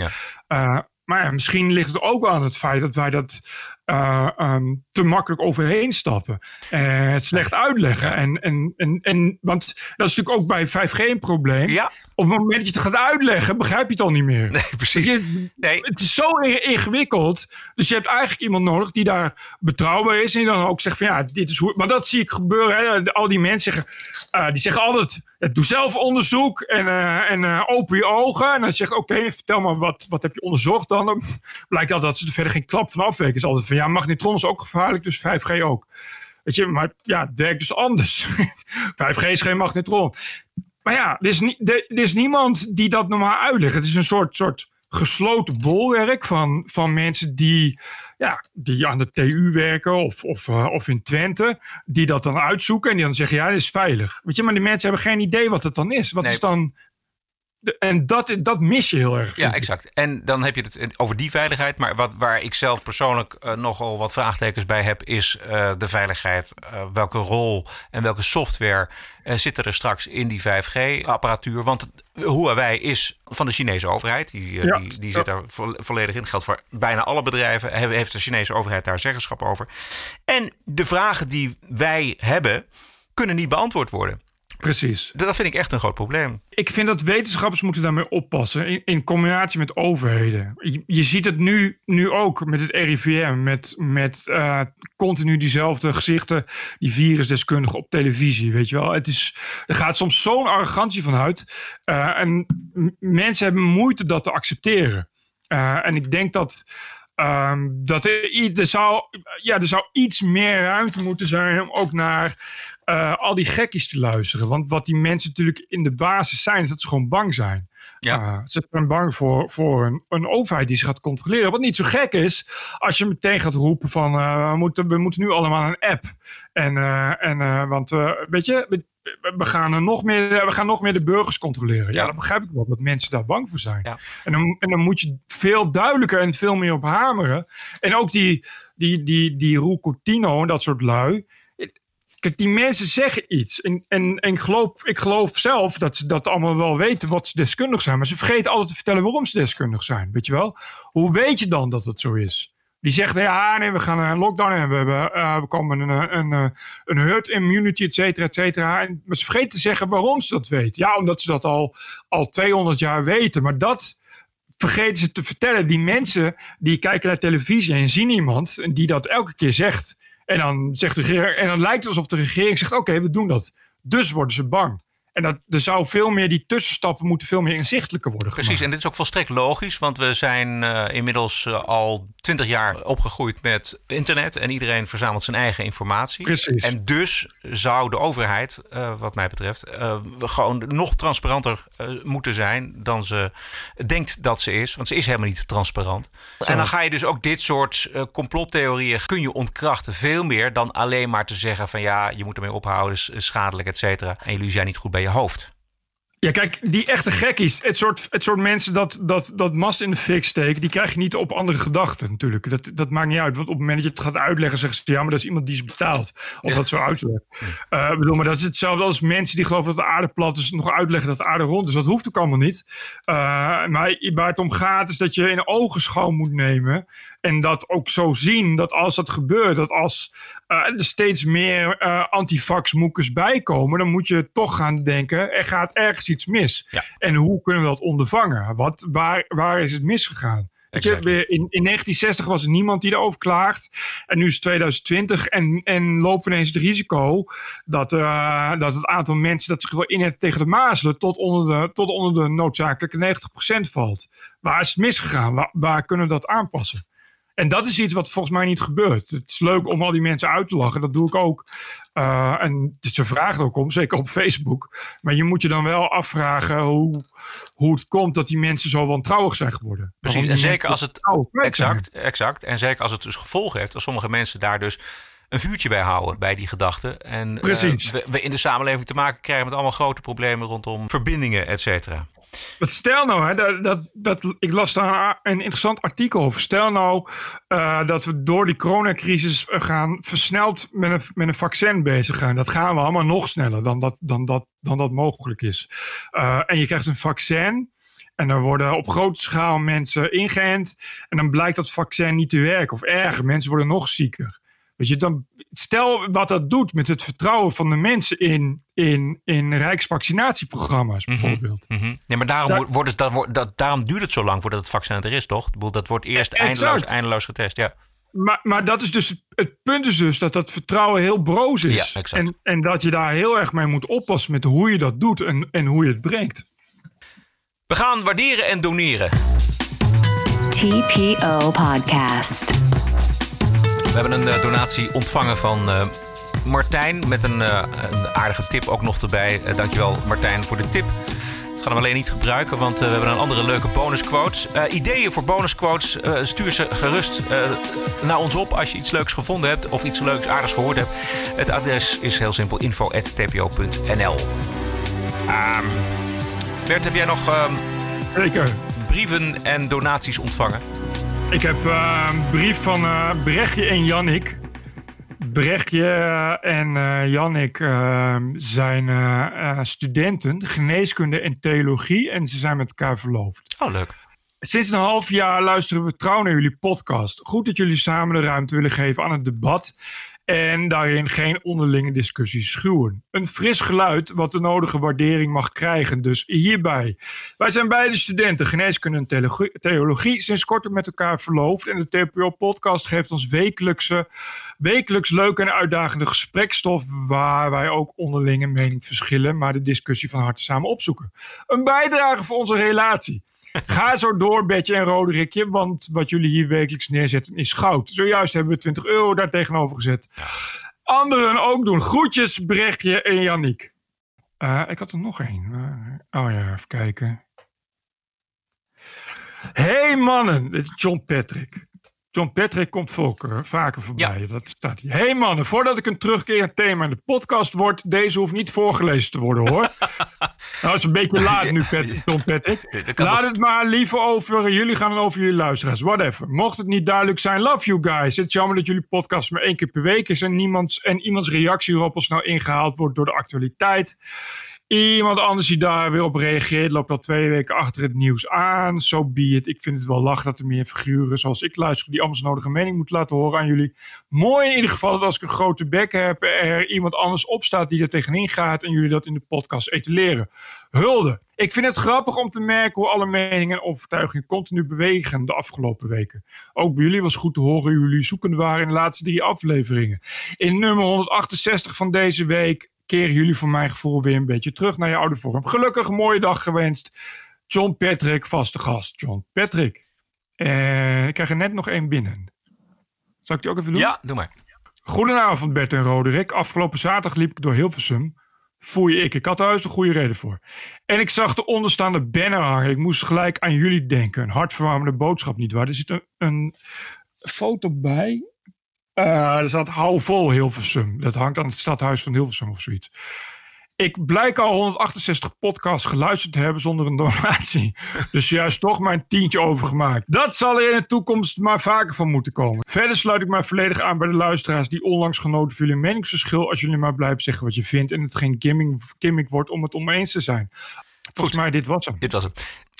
Ja. Uh, maar ja, misschien ligt het ook aan het feit dat wij dat uh, um, te makkelijk overheen stappen. Uh, het slecht uitleggen. En, en, en, en, want dat is natuurlijk ook bij 5G een probleem. Ja. Op het moment dat je het gaat uitleggen, begrijp je het al niet meer. Nee, precies. Je, nee. Het is zo ingewikkeld. Dus je hebt eigenlijk iemand nodig die daar betrouwbaar is. En die dan ook zegt van ja, dit is hoe... Maar dat zie ik gebeuren. Hè. Al die mensen zeggen... Uh, die zeggen altijd, doe zelf onderzoek en, uh, en uh, open je ogen. En dan zeg ik, oké, vertel me, wat, wat heb je onderzocht dan? blijkt altijd dat ze er verder geen klap van afweken. is altijd van, ja, magnetron is ook gevaarlijk, dus 5G ook. Weet je, maar ja, het werkt dus anders. 5G is geen magnetron. Maar ja, er is, er is niemand die dat normaal uitlegt. Het is een soort, soort gesloten bolwerk van, van mensen die, ja, die aan de TU werken of, of, uh, of in Twente, die dat dan uitzoeken en die dan zeggen, ja, dit is veilig. Weet je, maar die mensen hebben geen idee wat het dan is. Wat Nee. is dan... En dat, dat mis je heel erg. Ja, exact. En dan heb je het over die veiligheid. Maar wat, waar ik zelf persoonlijk uh, nogal wat vraagtekens bij heb, is uh, de veiligheid. Uh, welke rol en welke software zitten er straks in die 5G-apparatuur? Want Huawei is van de Chinese overheid. Die, Ja, die, die ja. zit daar vo volledig in. Dat geldt voor bijna alle bedrijven. He- Heeft de Chinese overheid daar zeggenschap over. En de vragen die wij hebben, kunnen niet beantwoord worden. Precies. Dat vind ik echt een groot probleem. Ik vind dat wetenschappers moeten daarmee oppassen. In, in combinatie met overheden. Je, je ziet het nu, nu ook met het RIVM. Met, met uh, continu diezelfde gezichten. Die virusdeskundigen op televisie. Weet je wel. Het is, er gaat soms zo'n arrogantie van uit. Uh, en m- mensen hebben moeite dat te accepteren. Uh, en ik denk dat. Um, dat er, er, zou, ja, er zou iets meer ruimte moeten zijn om ook naar uh, al die gekkies te luisteren. Want wat die mensen natuurlijk in de basis zijn, is dat ze gewoon bang zijn. Ja. Uh, ze zijn bang voor, voor een, een overheid die ze gaat controleren. Wat niet zo gek is, als je meteen gaat roepen van uh, we, moeten, we moeten nu allemaal een app. En, uh, en want weet je, we, we, gaan er nog meer, we gaan nog meer de burgers controleren. Ja, Ja. dat begrijp ik wel, dat mensen daar bang voor zijn. Ja. En, dan, en dan moet je veel duidelijker en veel meer op hameren. En ook die, die, die, die Roel Coutinho en dat soort lui. Kijk, die mensen zeggen iets. En, en, en ik, geloof, ik geloof zelf dat ze dat allemaal wel weten wat ze deskundig zijn. Maar ze vergeten altijd te vertellen waarom ze deskundig zijn. Weet je wel? Hoe weet je dan dat het zo is? Die zegt, ja, nee, we gaan een lockdown en we, hebben, uh, we komen een, een, een, een herd immunity, et cetera, et cetera. En, maar ze vergeten te zeggen waarom ze dat weten. Ja, omdat ze dat al, al 200 jaar weten. Maar dat vergeten ze te vertellen. Die mensen die kijken naar televisie en zien iemand die dat elke keer zegt. En dan, zegt de regering, en dan lijkt het alsof de regering zegt: Oké, we doen dat. Dus worden ze bang. En dat, er zou veel meer, die tussenstappen moeten veel meer inzichtelijker worden Precies, gemaakt. en dit is ook volstrekt logisch, want we zijn uh, inmiddels uh, al twintig jaar opgegroeid met internet en iedereen verzamelt zijn eigen informatie. Precies. En dus zou de overheid, uh, wat mij betreft, gewoon nog transparanter moeten zijn dan ze denkt dat ze is, want ze is helemaal niet transparant. En dan ga je dus ook dit soort complottheorieën kun je ontkrachten veel meer dan alleen maar te zeggen van ja, je moet ermee ophouden, is schadelijk, et cetera. En jullie zijn niet goed bij je hoofd. Ja, kijk, die echte gekkies, het soort, het soort mensen dat, dat, dat mast in de fik steken, die krijg je niet op andere gedachten natuurlijk. Dat, dat maakt niet uit. Want op het moment dat je het gaat uitleggen, zeggen ze ja, maar dat is iemand die is betaald om ja. dat zo uit te leggen. Uh, bedoel, maar dat is hetzelfde als mensen die geloven dat de aarde plat is, nog uitleggen dat de aarde rond is. Dat hoeft ook allemaal niet. Uh, maar waar het om gaat, is dat je in ogenschouw moet nemen en dat ook zo zien dat als dat gebeurt, dat als uh, er steeds meer uh, antifax-moekers bijkomen, dan moet je toch gaan denken, er gaat ergens iets mis. Ja. En hoe kunnen we dat ondervangen? Wat, waar, waar is het misgegaan? Weet je, in, in 1960 was er niemand die erover klaagt. En nu is het 2020 en, en lopen we ineens het risico dat, uh, dat het aantal mensen dat zich wil inhetten tegen de mazelen tot onder de, tot onder de noodzakelijke 90% valt. Waar is het misgegaan? Waar, waar kunnen we dat aanpassen? En dat is iets wat volgens mij niet gebeurt. Het is leuk om al die mensen uit te lachen. Dat doe ik ook. Uh, en ze vragen ook om, zeker op Facebook. Maar je moet je dan wel afvragen hoe, hoe het komt dat die mensen zo wantrouwig zijn geworden. Precies, en zeker als het. Exact, exact. En zeker als het dus gevolgen heeft, als sommige mensen daar dus een vuurtje bij houden bij die gedachten. En Precies. Uh, we, we, in de samenleving te maken krijgen met allemaal grote problemen rondom verbindingen, et cetera. Stel nou, hè, dat, dat, dat, ik las daar een interessant artikel over. Stel nou uh, dat we door die coronacrisis gaan versneld met een, met een vaccin bezig gaan. Dat gaan we allemaal nog sneller dan dat, dan dat, dan dat mogelijk is. Uh, en je krijgt een vaccin. En er worden op grote schaal mensen ingeënt. En dan blijkt dat vaccin niet te werken. Of erger, mensen worden nog zieker. Weet je, dan, stel wat dat doet met het vertrouwen van de mensen in, in, in rijksvaccinatieprogramma's bijvoorbeeld. Mm -hmm. Nee, maar daarom, Daar, wordt het, dat, dat, daarom duurt het zo lang voordat het vaccin er is, toch? Dat wordt eerst eindeloos, eindeloos getest, ja. Maar, maar dat is dus, het punt is dus dat dat vertrouwen heel broos is. Ja, exact. En, en dat je daar heel erg mee moet oppassen met hoe je dat doet en, en hoe je het brengt. We gaan waarderen en doneren. TPO Podcast. We hebben een uh, donatie ontvangen van uh, Martijn met een, uh, een, aardige tip ook nog erbij. dankjewel Martijn voor de tip. Ik ga hem alleen niet gebruiken, want we hebben een andere leuke bonusquotes. ideeën voor bonusquotes, stuur ze gerust naar ons op als je iets leuks gevonden hebt of iets leuks aardigs gehoord hebt. Het adres is heel simpel info.tpo.nl um, Bert, heb jij nog um, Zeker. brieven en donaties ontvangen? Ik heb uh, een brief van uh, Brechtje en Jannik. Brechtje en uh, Jannik zijn studenten geneeskunde en theologie en ze zijn met elkaar verloofd. Oh, leuk. Sinds een half jaar luisteren we trouw naar jullie podcast. Goed dat jullie samen de ruimte willen geven aan het debat en daarin geen onderlinge discussies schuwen. Een fris geluid wat de nodige waardering mag krijgen, dus hierbij. Wij zijn beide studenten geneeskunde en theologie, sinds kort met elkaar verloofd en de TPO-podcast geeft ons wekelijks leuke en uitdagende gesprekstof waar wij ook onderlinge mening verschillen, maar de discussie van harte samen opzoeken. Een bijdrage voor onze relatie. Ga zo door, Betje en Roderikje, want wat jullie hier wekelijks neerzetten is goud. Zojuist hebben we 20 euro daar tegenover gezet. Anderen ook doen. Groetjes, Brechtje en Janniek. Uh, ik had er nog één. Uh, oh ja, even kijken. Hey mannen, dit is John Patrick. John Patrick komt volker, vaker voorbij. Ja. Dat staat hier. Hey mannen, voordat ik een terugkerend thema in de podcast word, deze hoeft niet voorgelezen te worden hoor. nou, het is een beetje laat nu, Patrick, John Patrick. Laat het maar liever over, jullie gaan het over jullie luisteraars, whatever. Mocht het niet duidelijk zijn, love you guys. Het is jammer dat jullie podcast maar één keer per week is en, niemands, en iemands reactie erop al snel ingehaald wordt door de actualiteit. Iemand anders die daar weer op reageert, loopt al twee weken achter het nieuws aan. Zo so be. Ik vind het wel lach dat er meer figuren zoals ik luister, die anders nodige mening moeten laten horen aan jullie. Mooi in ieder geval dat als ik een grote bek heb, er iemand anders opstaat die er tegenin gaat en jullie dat in de podcast etaleren. Hulde. Ik vind het grappig om te merken hoe alle meningen en overtuigingen continu bewegen de afgelopen weken. Ook bij jullie was goed te horen hoe jullie zoekende waren in de laatste drie afleveringen. In nummer 168 van deze week keren jullie voor mijn gevoel weer een beetje terug naar je oude vorm. Gelukkig mooie dag gewenst. John Patrick, vaste gast. John Patrick. En ik krijg er net nog één binnen. Zal ik die ook even doen? Ja, doe maar. Goedenavond Bert en Roderick. Afgelopen zaterdag liep ik door Hilversum. Voel je ik. Ik had er juist een goede reden voor. En ik zag de onderstaande banner hangen. Ik moest gelijk aan jullie denken. Een hartverwarmende boodschap, niet waar? Er zit een, een foto bij. Uh, er staat hou vol Hilversum. Dat hangt aan het stadhuis van Hilversum of zoiets. Ik blijk al 168 podcasts geluisterd te hebben zonder een donatie. Dus juist toch mijn tientje overgemaakt. Dat zal er in de toekomst maar vaker van moeten komen. Verder sluit ik mij volledig aan bij de luisteraars die onlangs genoten van jullie meningsverschil. Als jullie maar blijven zeggen wat je vindt en het geen gimmick, gimmick wordt om het oneens te zijn. Volgens mij, dit was hem. Dit was hem.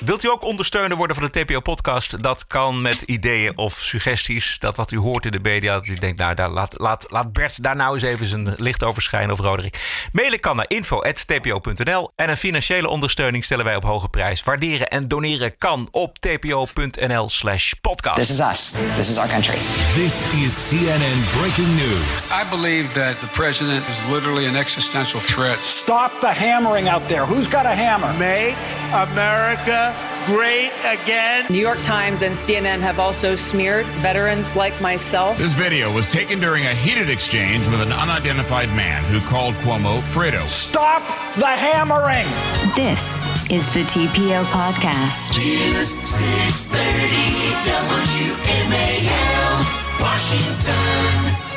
Wilt u ook ondersteuner worden van de TPO-podcast? Dat kan met ideeën of suggesties. Dat wat u hoort in de media. Dat u denkt, nou, daar, laat, laat, laat Bert daar nou eens even zijn licht over schijnen. Of Roderick. Mailen kan naar info.tpo.nl. En een financiële ondersteuning stellen wij op hoge prijs. Waarderen en doneren kan op tpo.nl slash podcast. This is us. This is our country. This is CNN Breaking News. I believe that the president is literally an existential threat. Stop the hammering out there. Who's got a hammer? Make America great again. New York Times and CNN have also smeared veterans like myself. This video was taken during a heated exchange with an unidentified man who called Cuomo Fredo. Stop the hammering. This is the TPO podcast. News 630 WMAL, Washington.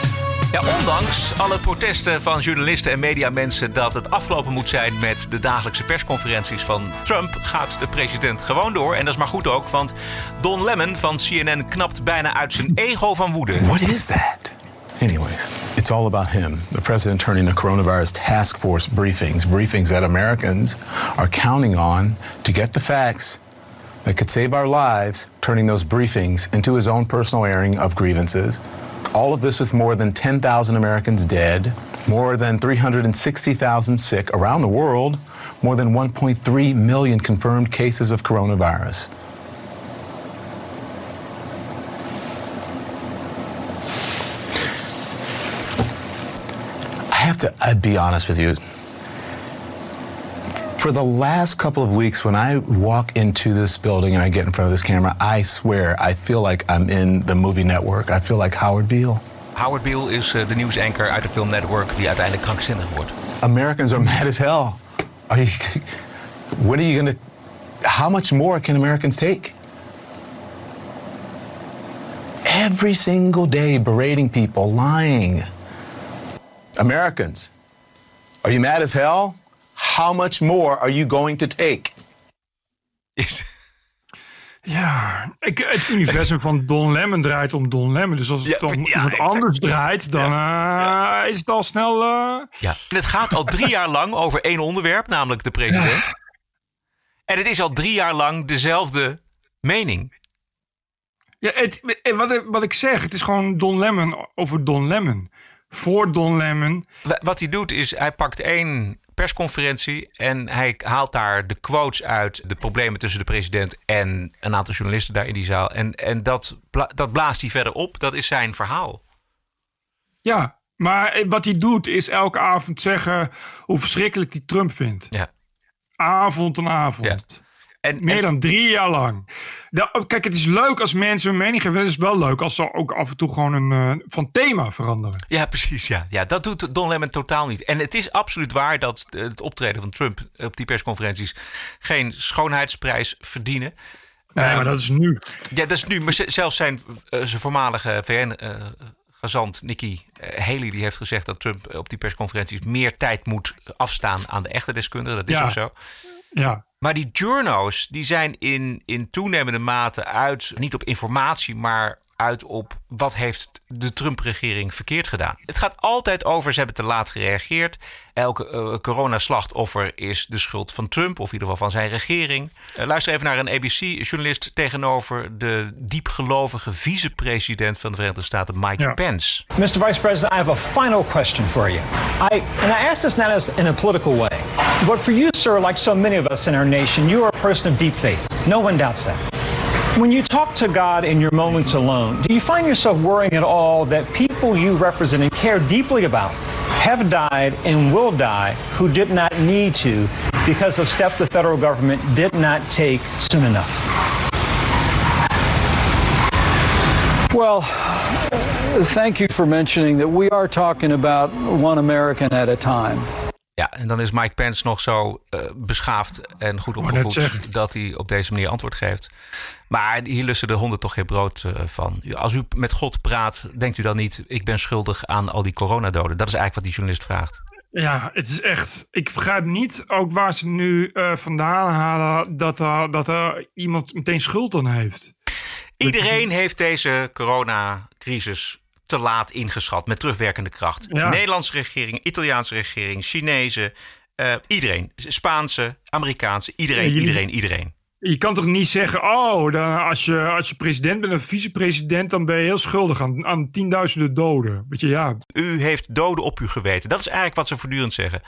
Ja, ondanks alle protesten van journalisten en mediamensen dat het afgelopen moet zijn met de dagelijkse persconferenties van Trump, gaat de president gewoon door. En dat is maar goed ook, want Don Lemon van CNN knapt bijna uit zijn ego van woede. What is that? Anyways, it's all about him. The president turning the coronavirus task force briefings, briefings that Americans are counting on to get the facts that could save our lives, turning those briefings into his own personal airing of grievances. All of this with more than 10,000 Americans dead, more than 360,000 sick around the world, more than 1.3 million confirmed cases of coronavirus. I have to I'd be honest with you. For the last couple of weeks, when I walk into this building and I get in front of this camera, I swear I feel like I'm in the movie network. I feel like Howard Beale. Howard Beale is uh, de nieuwsanker uit de film Network die uiteindelijk krankzinnig wordt. Americans are mad as hell. Are you? When are you gonna? How much more can Americans take? Every single day, berating people, lying. Americans, are you mad as hell? How much more are you going to take? Is. Ja, ik, het universum van Don Lemon draait om Don Lemon. Dus als het Ja, om ja, iemand exact. anders draait, dan eh, is het al snel... eh, Ja. En het gaat al drie jaar lang over één onderwerp, namelijk de president. En het is al drie jaar lang dezelfde mening. Ja, het, eh, wat, wat ik zeg, het is gewoon Don Lemon over Don Lemon. Voor Don Lemon. Wa- Wat hij doet is, hij pakt één persconferentie en hij haalt daar de quotes uit, de problemen tussen de president en een aantal journalisten daar in die zaal. En, en dat, dat blaast hij verder op. Dat is zijn verhaal. Ja, maar wat hij doet is elke avond zeggen hoe verschrikkelijk hij Trump vindt. Ja. Avond en avond. En, Meer dan drie jaar lang. Kijk, het is leuk als mensen hun mening geven. Het is wel leuk als ze ook af en toe gewoon een, eh, van thema veranderen. Ja, precies. Ja. Ja, dat doet Don Lemon totaal niet. En het is absoluut waar dat het optreden van Trump op die persconferenties geen schoonheidsprijs verdienen. Nee, Ehm, maar dat is nu. Ja, dat is nu. Maar zelfs zijn, eh, zijn voormalige VN-gezant Nikki eh, Haley die heeft gezegd dat Trump op die persconferenties meer tijd moet afstaan aan de echte deskundigen. Dat is Ja. ook zo. Ja. Maar die journo's die zijn in, in toenemende mate uit, niet op informatie, maar uit op wat heeft de Trump-regering verkeerd gedaan. Het gaat altijd over ze hebben te laat gereageerd. Elke eh, coronaslachtoffer is de schuld van Trump, of in ieder geval van zijn regering. Eh, luister even naar een ABC-journalist tegenover de diepgelovige vicepresident van de Verenigde Staten, Mike Pence. Mr. Vice President, I have a final question for you. I and I ask this not as in a political way, but for you, sir, like so many of us in our nation, you are a person of deep faith. No one doubts that. When you talk to God in your moments alone, do you find yourself worrying at all that people you represent and care deeply about have died and will die who did not need to because of steps the federal government did not take soon enough. Well, thank you for mentioning that we are talking about one American at a time. Ja, en dan is Mike Pence nog zo uh, beschaafd en goed opgevoed dat hij op deze manier antwoord geeft. Maar hier lussen de honden toch geen brood uh, van. Als u met God praat, denkt u dan niet: ik ben schuldig aan al die coronadoden? Dat is eigenlijk wat die journalist vraagt. Ja, het is echt. Ik begrijp niet ook waar ze nu uh, vandaan halen dat er, dat er iemand meteen schuld aan heeft. Iedereen heeft deze coronacrisis te laat ingeschat met terugwerkende kracht. Ja. Nederlandse regering, Italiaanse regering, Chinese, uh, iedereen. Spaanse, Amerikaanse, iedereen, iedereen, iedereen. Je kan toch niet zeggen, oh, dan als, je, als je president bent of vicepresident, dan ben je heel schuldig aan, aan tienduizenden doden. Weet je, ja. U heeft doden op uw geweten. Dat is eigenlijk wat ze voortdurend zeggen.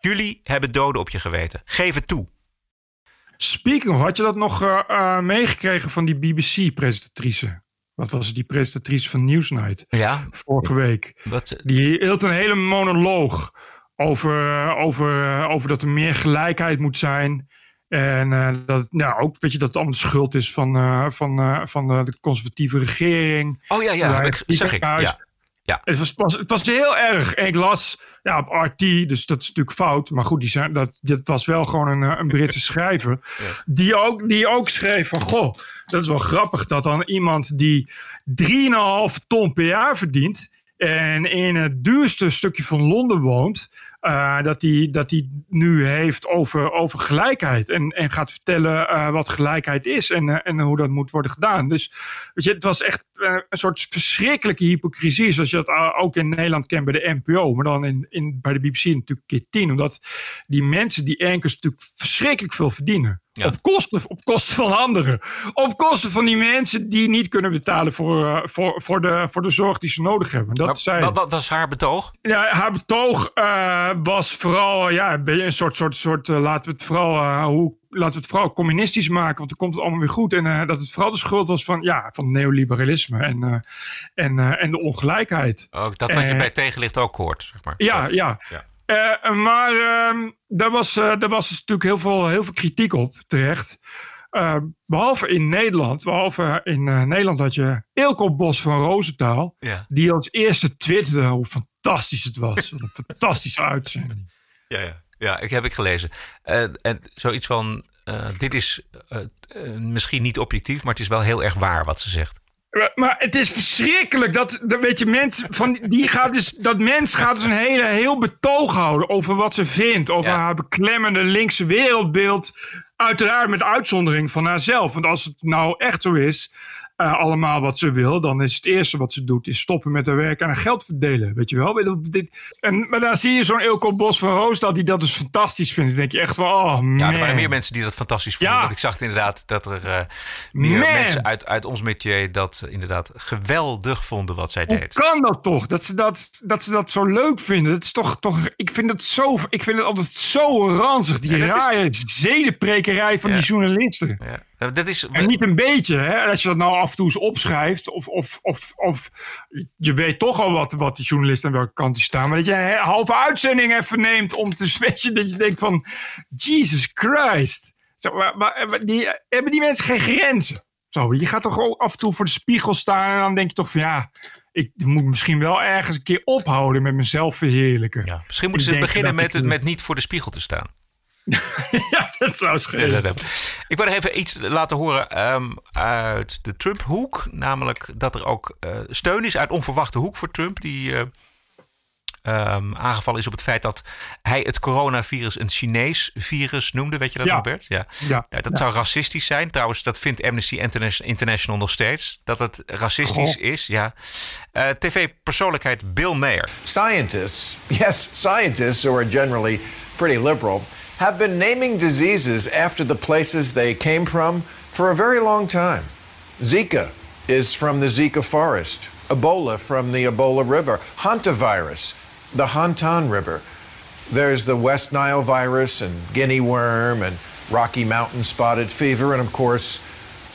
Jullie hebben doden op je geweten. Geef het toe. Speaking, had je dat nog uh, uh, meegekregen van die BBC-presentatrice? Wat was het, die presentatrice van Newsnight? Ja. Vorige week. Wat? Die hield een hele monoloog over, over, over dat er meer gelijkheid moet zijn. En uh, dat, nou, ook weet je, dat het allemaal de schuld is van, uh, van, uh, van de conservatieve regering. Oh ja, ja, ik, zeg ik. Ja. Ja. Het, was, was, het was heel erg. En ik las ja, op RT, dus dat is natuurlijk fout. Maar goed, die zijn, dat, dat was wel gewoon een, een Britse schrijver. Ja. Die, ook, die ook schreef van, goh, dat is wel grappig dat dan iemand die 3,5 ton per jaar verdient... en in het duurste stukje van Londen woont... Uh, dat hij dat die nu heeft over, over gelijkheid. En, en gaat vertellen uh, wat gelijkheid is en, uh, en hoe dat moet worden gedaan. Dus weet je, het was echt een soort verschrikkelijke hypocrisie. Zoals je dat ook in Nederland kent bij de NPO. Maar dan in, in, bij de BBC natuurlijk keer tien. Omdat die mensen, die enkers natuurlijk verschrikkelijk veel verdienen. Ja. Op, kosten, op kosten van anderen. Op kosten van die mensen die niet kunnen betalen voor, voor, voor, de, voor de zorg die ze nodig hebben. Dat maar, zei, wat, wat was haar betoog? Ja, haar betoog was vooral ja, een soort, soort, soort uh, laten we het vooral hoe laten we het vooral communistisch maken, want dan komt het allemaal weer goed. En uh, dat het vooral de schuld was van, ja, van neoliberalisme en, en, en de ongelijkheid. Ook dat wat je bij tegenlicht ook hoort, zeg maar. Ja, ja. ja. Maar ehm, daar, was, daar was dus natuurlijk heel veel, heel veel kritiek op terecht. behalve in Nederland, behalve in Nederland had je Ilko Bos van Roosentaal, ja. die als eerste twitterde hoe fantastisch het was. Een fantastische uitzending. Ja, ja. ja ik heb ik gelezen. Uh, en zoiets van, uh, dit is uh, misschien niet objectief, maar het is wel heel erg waar wat ze zegt. Maar het is verschrikkelijk dat, dat weet je, mens van die gaat dus, dat mens gaat dus een hele, heel betoog houden over wat ze vindt, over ja. haar beklemmende linkse wereldbeeld. Uiteraard met uitzondering van haarzelf. Want als het nou echt zo is, uh, allemaal wat ze wil, dan is het eerste wat ze doet, is stoppen met haar werk en haar geld verdelen. Weet je wel? En, maar dan zie je zo'n Ilko Bos van Roosdal die dat dus fantastisch vindt. Dan denk je echt van, oh man. Ja, er waren meer mensen die dat fantastisch vonden. Ja. Want ik zag inderdaad dat er uh, meer man. mensen uit, uit ons métier dat inderdaad geweldig vonden wat zij Hoe deed. Hoe kan dat toch? Dat ze dat, dat ze dat zo leuk vinden. Dat is toch, toch ik vind het zo, ik vind het altijd zo ranzig. Die ja, rare is... zedenprekerij van ja. die journalisten. Ja. Dat is... En niet een beetje, hè? als je dat nou af en toe eens opschrijft, of, of, of, of je weet toch al wat, wat die journalist aan welke kant die staan, maar dat je een halve uitzending even neemt om te switchen, dat je denkt van, Jesus Christ. Zo, maar, maar, die, hebben die mensen geen grenzen? Zo, je gaat toch ook af en toe voor de spiegel staan en dan denk je toch van ja, ik moet misschien wel ergens een keer ophouden met mezelf verheerlijken. Ja, misschien moeten ze beginnen met, ik... met niet voor de spiegel te staan. ja, dat zou schelen. Ja, ik wil even iets laten horen um, uit de Trump-hoek. Namelijk dat er ook uh, steun is uit onverwachte hoek voor Trump. Die uh, um, aangevallen is op het feit dat hij het coronavirus een Chinees virus noemde. Weet je dat, ja. Robert? Ja. ja. ja dat zou racistisch zijn. Trouwens, dat vindt Amnesty International nog steeds. Dat het racistisch Goh. is. Ja. Uh, TV-persoonlijkheid Bill Mayer. Scientists, yes, scientists who are generally pretty liberal. Have been naming diseases after the places they came from for a very long time. Zika is from the Zika forest, Ebola from the Ebola River, hantavirus, the Hantan River. There's the West Nile virus and guinea worm and Rocky Mountain spotted fever, and of course,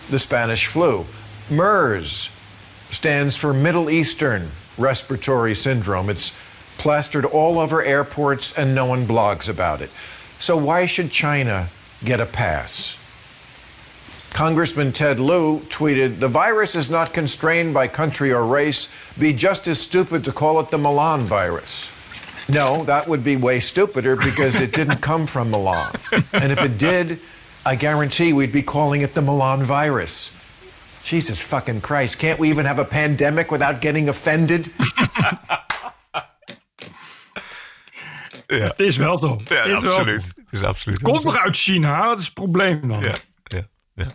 the Spanish flu. MERS stands for Middle Eastern Respiratory Syndrome. It's plastered all over airports and no one blogs about it. So why should China get a pass? Congressman Ted Lieu tweeted The virus is not constrained by country or race. Be just as stupid to call it the Milan virus. No, that would be way stupider because it didn't come from Milan. And if it did, I guarantee we'd be calling it the Milan virus. Jesus fucking Christ. Can't we even have a pandemic without getting offended? Het is wel zo. Ja, Het is wel absoluut. Het is absoluut. Komt nog uit China, dat is het probleem dan. Ja, ja, ja.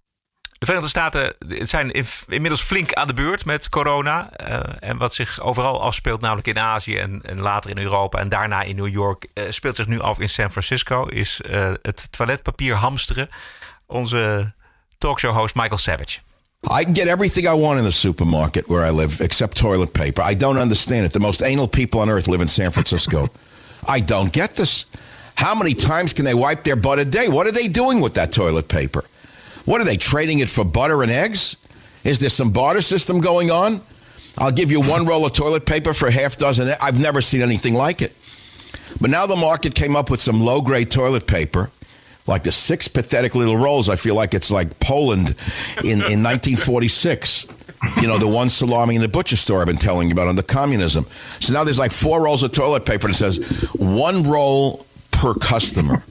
De Verenigde Staten het zijn in- inmiddels flink aan de beurt met corona. Eh, en wat zich overal afspeelt, namelijk in Azië en, en later in Europa en daarna in New York, eh, speelt zich nu af in San Francisco. Is eh, het toiletpapier hamsteren. Onze talkshow-host Michael Savage. I can get everything I want in the supermarket where I live, except toilet paper. I don't understand it. The most anal people on earth live in San Francisco. I don't get this. How many times can they wipe their butt a day? What are they doing with that toilet paper? What are they trading it for butter and eggs? Is there some barter system going on? I'll give you one roll of toilet paper for a half dozen. I've never seen anything like it. But now the market came up with some low grade toilet paper, like the six pathetic little rolls. I feel like it's like Poland in, in 1946. You know, the one salami in the butcher store I've been telling you about under communism. So now there's like four rolls of toilet paper and it says one roll per customer.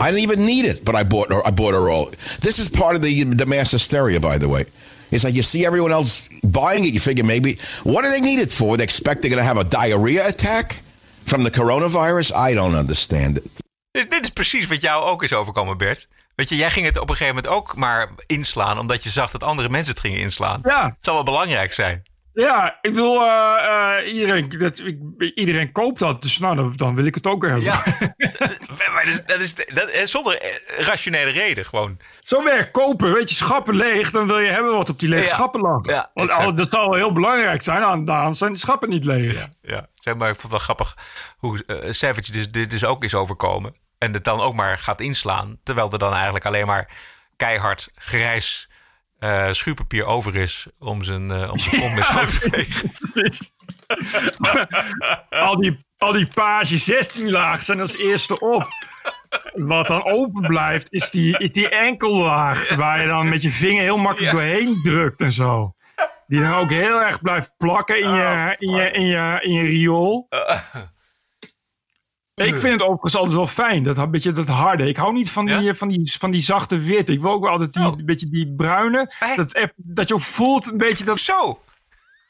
I didn't even need it, but I bought I bought a roll. This is part of the the mass hysteria, by the way. It's like you see everyone else buying it, you figure maybe what do they need it for? They expect they're going to have a diarrhea attack from the coronavirus. I don't understand it. Dit is precies wat jou ook is overkomen, Bert. Weet je, jij ging het op een gegeven moment ook maar inslaan, omdat je zag dat andere mensen het gingen inslaan. Ja. Het zal wel belangrijk zijn. Ja, ik bedoel, eh, eh, iedereen, dat, ik, iedereen koopt dat, dus nou, dan, dan wil ik het ook hebben. Ja. maar dat is, dat is, dat is zonder eh, rationele reden gewoon. Zo werkt kopen, weet je, schappen leeg, dan wil je hebben wat op die lege Ja. schappen lag. Ja, Want al- dat zal heel belangrijk zijn, aan- daarom zijn de schappen niet leeg. Ja, zeg maar, ik vond het wel grappig hoe eh, Savage dus, dit dus ook is overkomen. En het dan ook maar gaat inslaan. Terwijl er dan eigenlijk alleen maar keihard grijs eh, schuurpapier over is om zijn, eh om zijn schoon te vegen. Al, die, al die page 16 laag zijn als eerste op. Wat dan overblijft is die, is die enkellaag waar je dan met je vinger heel makkelijk doorheen drukt en zo. Die dan ook heel erg blijft plakken in je, in je, in je, in je riool. Ik vind het overigens altijd wel fijn, dat een beetje dat harde. Ik hou niet van die, van die, van die zachte wit. Ik wil ook wel altijd die, een beetje die bruine. Dat, dat je ook voelt een beetje dat... Zo!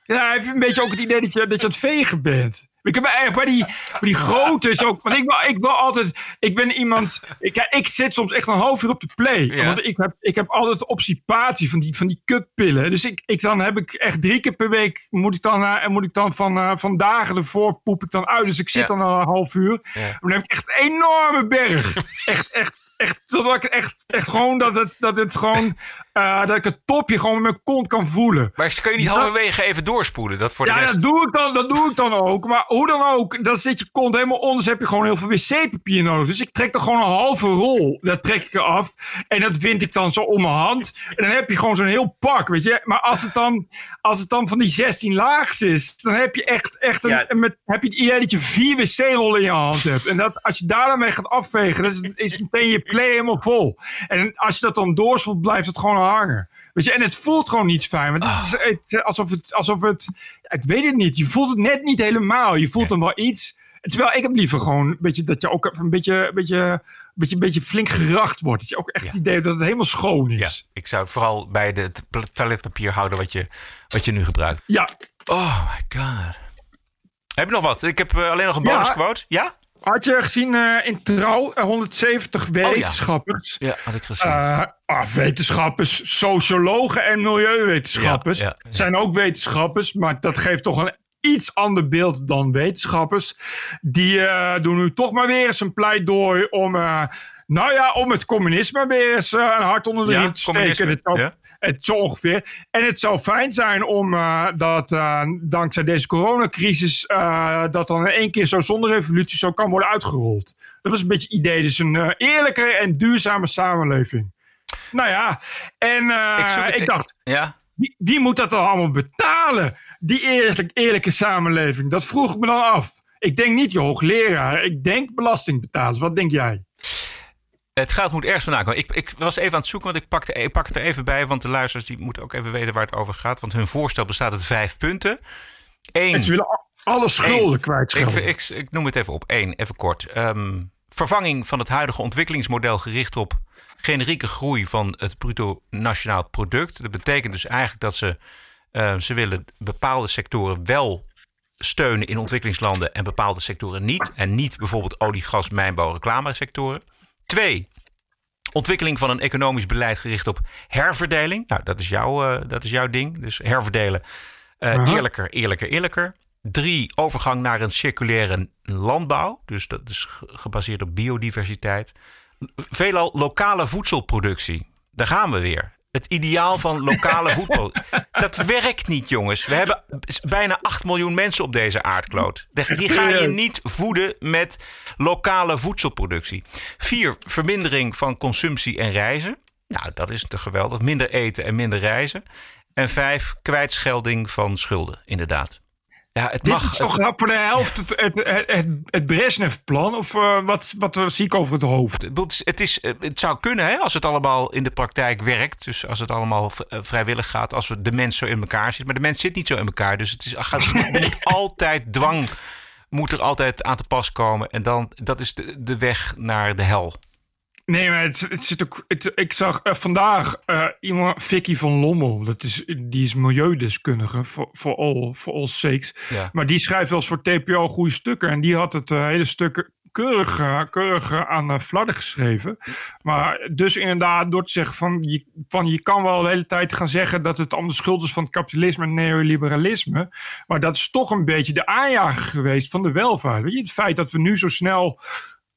Ja, een beetje ook het idee dat je, dat je aan het vegen bent. Ik heb echt bij die, bij die grote is ook. Want ik wil, ik wil altijd. Ik ben iemand. Ik, ik zit soms echt een half uur op de play. Want ik heb, ik heb altijd obstipatie van die, van die kutpillen. Dus ik, ik, dan heb ik echt drie keer per week. Moet ik dan, eh, en moet ik dan van, eh, van dagen ervoor poep ik dan uit. Dus ik zit Ja. dan een half uur. Dan heb ik echt een enorme berg. echt, echt. Echt, zodat ik echt, echt gewoon dat het, dat het gewoon, eh, dat ik het topje gewoon met mijn kont kan voelen. Maar kun je niet Dat- halverwege even doorspoelen? Dat voor de ja, rest... dat doe, ik dan, dat doe ik dan ook. Maar hoe dan ook, dan zit je kont helemaal onder. Dus heb je gewoon heel veel wc-papier nodig. Dus ik trek er gewoon een halve rol. Dat trek ik eraf. En dat wind ik dan zo om mijn hand. En dan heb je gewoon zo'n heel pak, weet je. Maar als het dan, als het dan van die 16 laags is, dan heb je echt, echt een, Ja. met, heb je het idee dat je vier wc-rollen in je hand hebt. En dat, als je daar dan mee gaat afvegen, dan is, is meteen je play helemaal vol. En als je dat dan doorspoelt, blijft het gewoon hangen. Weet je, en het voelt gewoon niet fijn. Want het is, het alsof het, alsof het, ik weet het niet. Je voelt het net niet helemaal. Je voelt dan wel iets. Terwijl ik heb liever gewoon een beetje dat je ook een beetje, een beetje, een beetje, een beetje flink geracht wordt. Dat je ook echt het idee hebt dat het helemaal schoon is. Ik zou het vooral bij de t- toiletpapier houden wat je, wat je nu gebruikt. Ja. Oh my god. Heb je nog wat? Ik heb eh, alleen nog een Ja. bonusquote. Ja? Had je gezien eh, in Trouw, eh, 170 wetenschappers. Ja, had ik gezien. Eh, ah, wetenschappers, sociologen en milieuwetenschappers Ja, ja, ja. zijn ook wetenschappers, maar dat geeft toch een iets ander beeld dan wetenschappers. Die eh, doen nu toch maar weer eens een pleidooi om, eh, nou ja, om het communisme weer eens eh, een hart onder de Ja, riem te steken. communisme, Het zo ongeveer. En het zou fijn zijn om eh, dat eh, dankzij deze coronacrisis eh, dat dan in één keer zo zonder revolutie zo kan worden uitgerold. Dat was een beetje het idee. Dus een eerlijke en duurzame samenleving. Nou ja, en Ik ik dacht, Ja? wie, wie moet dat dan allemaal betalen? Die eerlijk, eerlijke samenleving. Dat vroeg ik me dan af. Ik denk niet je hoogleraar. Ik denk belastingbetalers. Wat denk jij? Het geld moet ergens vandaan komen. Ik, ik was even aan het zoeken, want ik pak, ik pak het er even bij. Want de luisteraars die moeten ook even weten waar het over gaat. Want hun voorstel bestaat uit vijf punten. Eén, En ze willen alle schulden kwijtschelden. Ik, ik, ik noem het even op. Eén, even kort. Ehm, vervanging van het huidige ontwikkelingsmodel gericht op generieke groei van het bruto nationaal product. Dat betekent dus eigenlijk dat ze, eh, ze willen bepaalde sectoren wel steunen in ontwikkelingslanden en bepaalde sectoren niet. En niet bijvoorbeeld olie, gas, mijnbouw, reclamesectoren. Twee, ontwikkeling van een economisch beleid gericht op herverdeling. Nou, dat is, jouw, eh, dat is jouw ding. Dus herverdelen. Eh, Aha. Eerlijker, eerlijker, eerlijker. Drie, overgang naar een circulaire landbouw. Dus dat is ge- gebaseerd op biodiversiteit. Veelal lokale voedselproductie. Daar gaan we weer. Het ideaal van lokale voedsel. Dat werkt niet, jongens. We hebben bijna 8 miljoen mensen op deze aardkloot. Die ga je niet voeden met lokale voedselproductie. Vier, vermindering van consumptie en reizen. Nou, dat is te geweldig. Minder eten en minder reizen. En vijf, kwijtschelding van schulden, inderdaad. Ja, het Dit mag. is toch voor de helft het, het, het, het, Brezhnev-plan? Of eh, wat, wat eh, zie ik over het hoofd? Het is- Het, is, eh, het zou kunnen hè, als het allemaal in de praktijk werkt. Dus als het allemaal vrijwillig gaat. Als we de mens zo in elkaar zit. Maar de mens zit niet zo in elkaar. Dus het is, gaat, altijd dwang. Moet er altijd aan te pas komen. En dan, dat is de, de weg naar de hel. Nee, maar het, het zit ook. Het, ik zag eh, vandaag eh, iemand, Vicky van Lommel, dat is, die is milieudeskundige voor voor all, for all sakes. Ja. Maar die schrijft wel eens voor TPO goede stukken. En die had het eh, hele stuk keurig, keurig aan Fladder geschreven. Maar dus inderdaad, door te zeggen van je, van je kan wel de hele tijd gaan zeggen dat het allemaal de schuld is van het kapitalisme en neoliberalisme. Maar dat is toch een beetje de aanjager geweest van de welvaart. Weet je, het feit dat we nu zo snel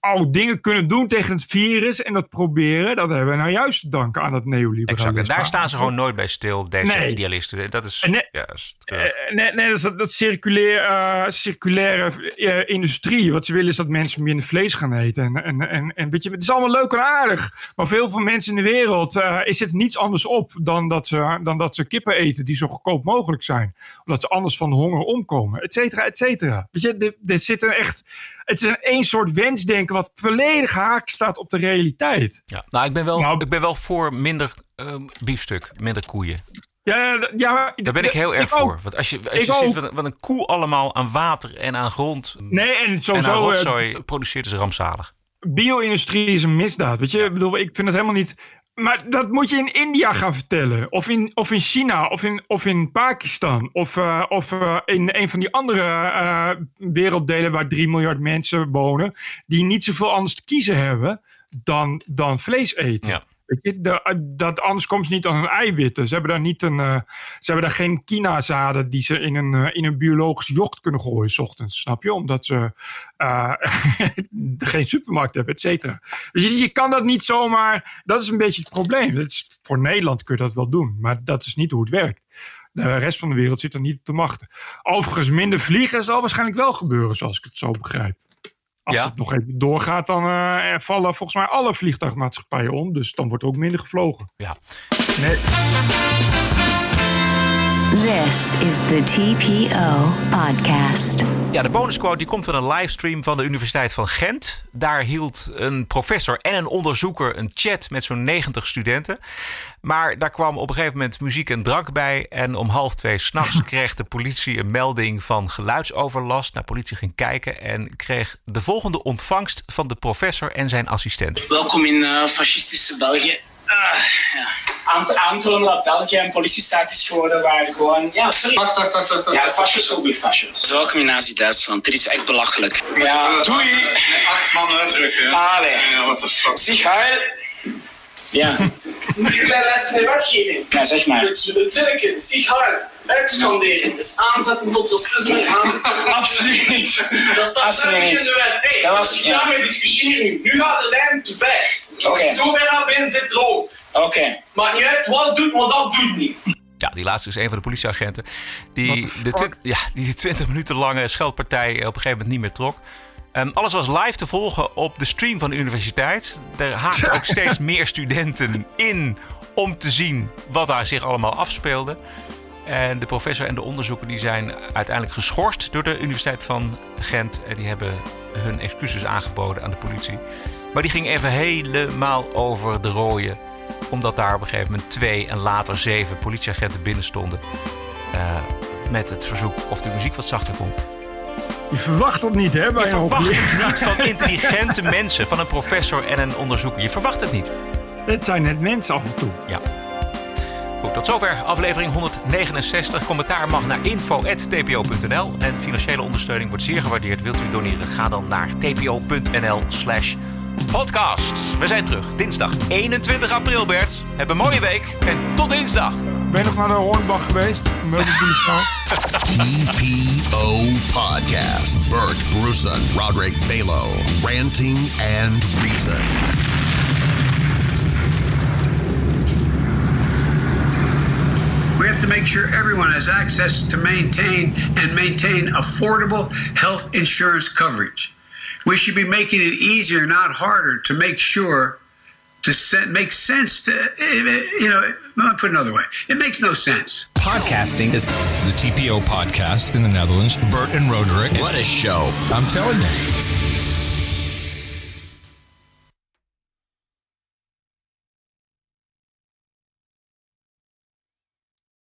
al dingen kunnen doen tegen het virus en dat proberen, dat hebben we nou juist te danken aan het neoliberalisme. Exact. En daar staan ze gewoon nooit bij stil, deze Nee. idealisten. Dat is. Nee- dat is Eh, nee, nee, dat, is dat, dat circulair, eh, circulaire eh, industrie. Wat ze willen is dat mensen minder vlees gaan eten. En, en, en, en weet je, het is allemaal leuk en aardig. Maar veel mensen in de wereld eh, is het niets anders op dan dat, ze, dan dat ze kippen eten die zo goedkoop mogelijk zijn. Omdat ze anders van honger omkomen, et cetera, et cetera. Weet je, er echt... Het is een één soort wensdenken wat volledig haak staat op de realiteit. Ja. Nou, ik ben wel, ik ben wel voor minder ehm, biefstuk, minder koeien. Ja, ja, Daar ben ik heel erg voor. Want als je, als je ziet wat, een- wat een koe allemaal aan water en aan grond Nee, en en sowieso... aan eh, rotzooi produceert, is rampzalig. bio-industrie is een misdaad. Weet je, ik bedoel, ik vind het helemaal niet. Maar dat moet je in India gaan vertellen. Of in, of in China, of in, of in Pakistan. Of, eh, of eh, in een van die andere eh, werelddelen waar 3 miljard mensen wonen. Die niet zoveel anders te kiezen hebben dan, dan vlees eten. Weet de- dat, anders komt ze niet aan hun eiwitten. Ze hebben daar, niet een, eh, ze hebben daar geen kinazaden die ze in een, eh, in een biologisch yoghurt kunnen gooien. s ochtends, snap je? Omdat ze eh, geen supermarkt hebben, et cetera. Weet je, je kan dat niet zomaar. Dat is een beetje het probleem. Voor Nederland kun je dat wel doen, maar dat is niet hoe het werkt. De rest van de wereld zit er niet op te machten. Overigens, minder vliegen zal waarschijnlijk wel gebeuren, zoals ik het zo begrijp. Als Ja? het nog even doorgaat, dan eh, vallen volgens mij alle vliegtuigmaatschappijen om. Dus dan wordt er ook minder gevlogen. Ja. Nee. This is the TPO podcast. Ja, de bonusquote die komt van een livestream van de Universiteit van Gent. Daar hield een professor en een onderzoeker een chat met zo'n 90 studenten. Maar daar kwam op een gegeven moment muziek en drank bij. En om half twee s'nachts kreeg de politie een melding van geluidsoverlast. Nou, de politie ging kijken en kreeg de volgende ontvangst van de professor en zijn assistent. Welkom in eh, fascistische België. Ah, ja. Aan te aantonen dat België een politiestaat is geworden waar gewoon... Ja, sorry. Wacht, wacht, wacht. wacht. Ja, fascist ook weer fascist. Welkom in Nazi-Duitsland. Dit is echt belachelijk. Ja, doei. Acht man uitdrukken. Allee. Ja, what the fuck. Zeg, heil. Ja. Moet ik een klein lesje bij wetgeving? Ja, zeg maar. Het, het zinnetje, zich heil, uitschanderen, is aanzetten tot racisme. Absoluut niet. Dat staat Absoluut duidelijk in niet. de wet. Hey, Dat was- ja. daarmee discussiëren nu, nu gaat de lijn te ver. Als Oké. je zo ver gaat bent, zit droog. Oké. Maakt niet uit wat doet, maar dat doet niet. Ja, die laatste is een van de politieagenten. Die de, ja, die de 20 minuten lange scheldpartij op een gegeven moment niet meer trok. Ehm, alles was live te volgen op de stream van de universiteit. Er haakten ook steeds meer studenten in om te zien wat daar zich allemaal afspeelde. En de professor en de onderzoeker die zijn uiteindelijk geschorst door de Universiteit van Gent. En die hebben hun excuses aangeboden aan de politie. Maar die ging even helemaal over de rooien. Omdat daar op een gegeven moment twee en later zeven politieagenten binnen stonden. eh, met het verzoek of de muziek wat zachter kon. Je verwacht het niet, hè? Bij Je verwacht het niet van intelligente mensen, van een professor en een onderzoeker. Je verwacht het niet. Het zijn net mensen af en toe. Ja. Goed, tot zover aflevering 169. Commentaar mag naar info.tpo.nl. En financiële ondersteuning wordt zeer gewaardeerd. Wilt u doneren? Ga dan naar tpo.nl slash podcast. We zijn terug dinsdag 21 april, Bert. Heb een mooie week en tot dinsdag. Ben je nog naar de Hornbach geweest? TPO Podcast. Bert Bruson, Roderick Balo, Ranting and Reason. We have to make sure everyone has access to maintain and maintain affordable health insurance coverage. We should be making it easier, not harder, to make sure to se- make sense to eh, eh, you know. I'll put it another way. It makes no sense. Podcasting is the TPO podcast in the Netherlands. Bert and Roderick. What a show. I'm telling you.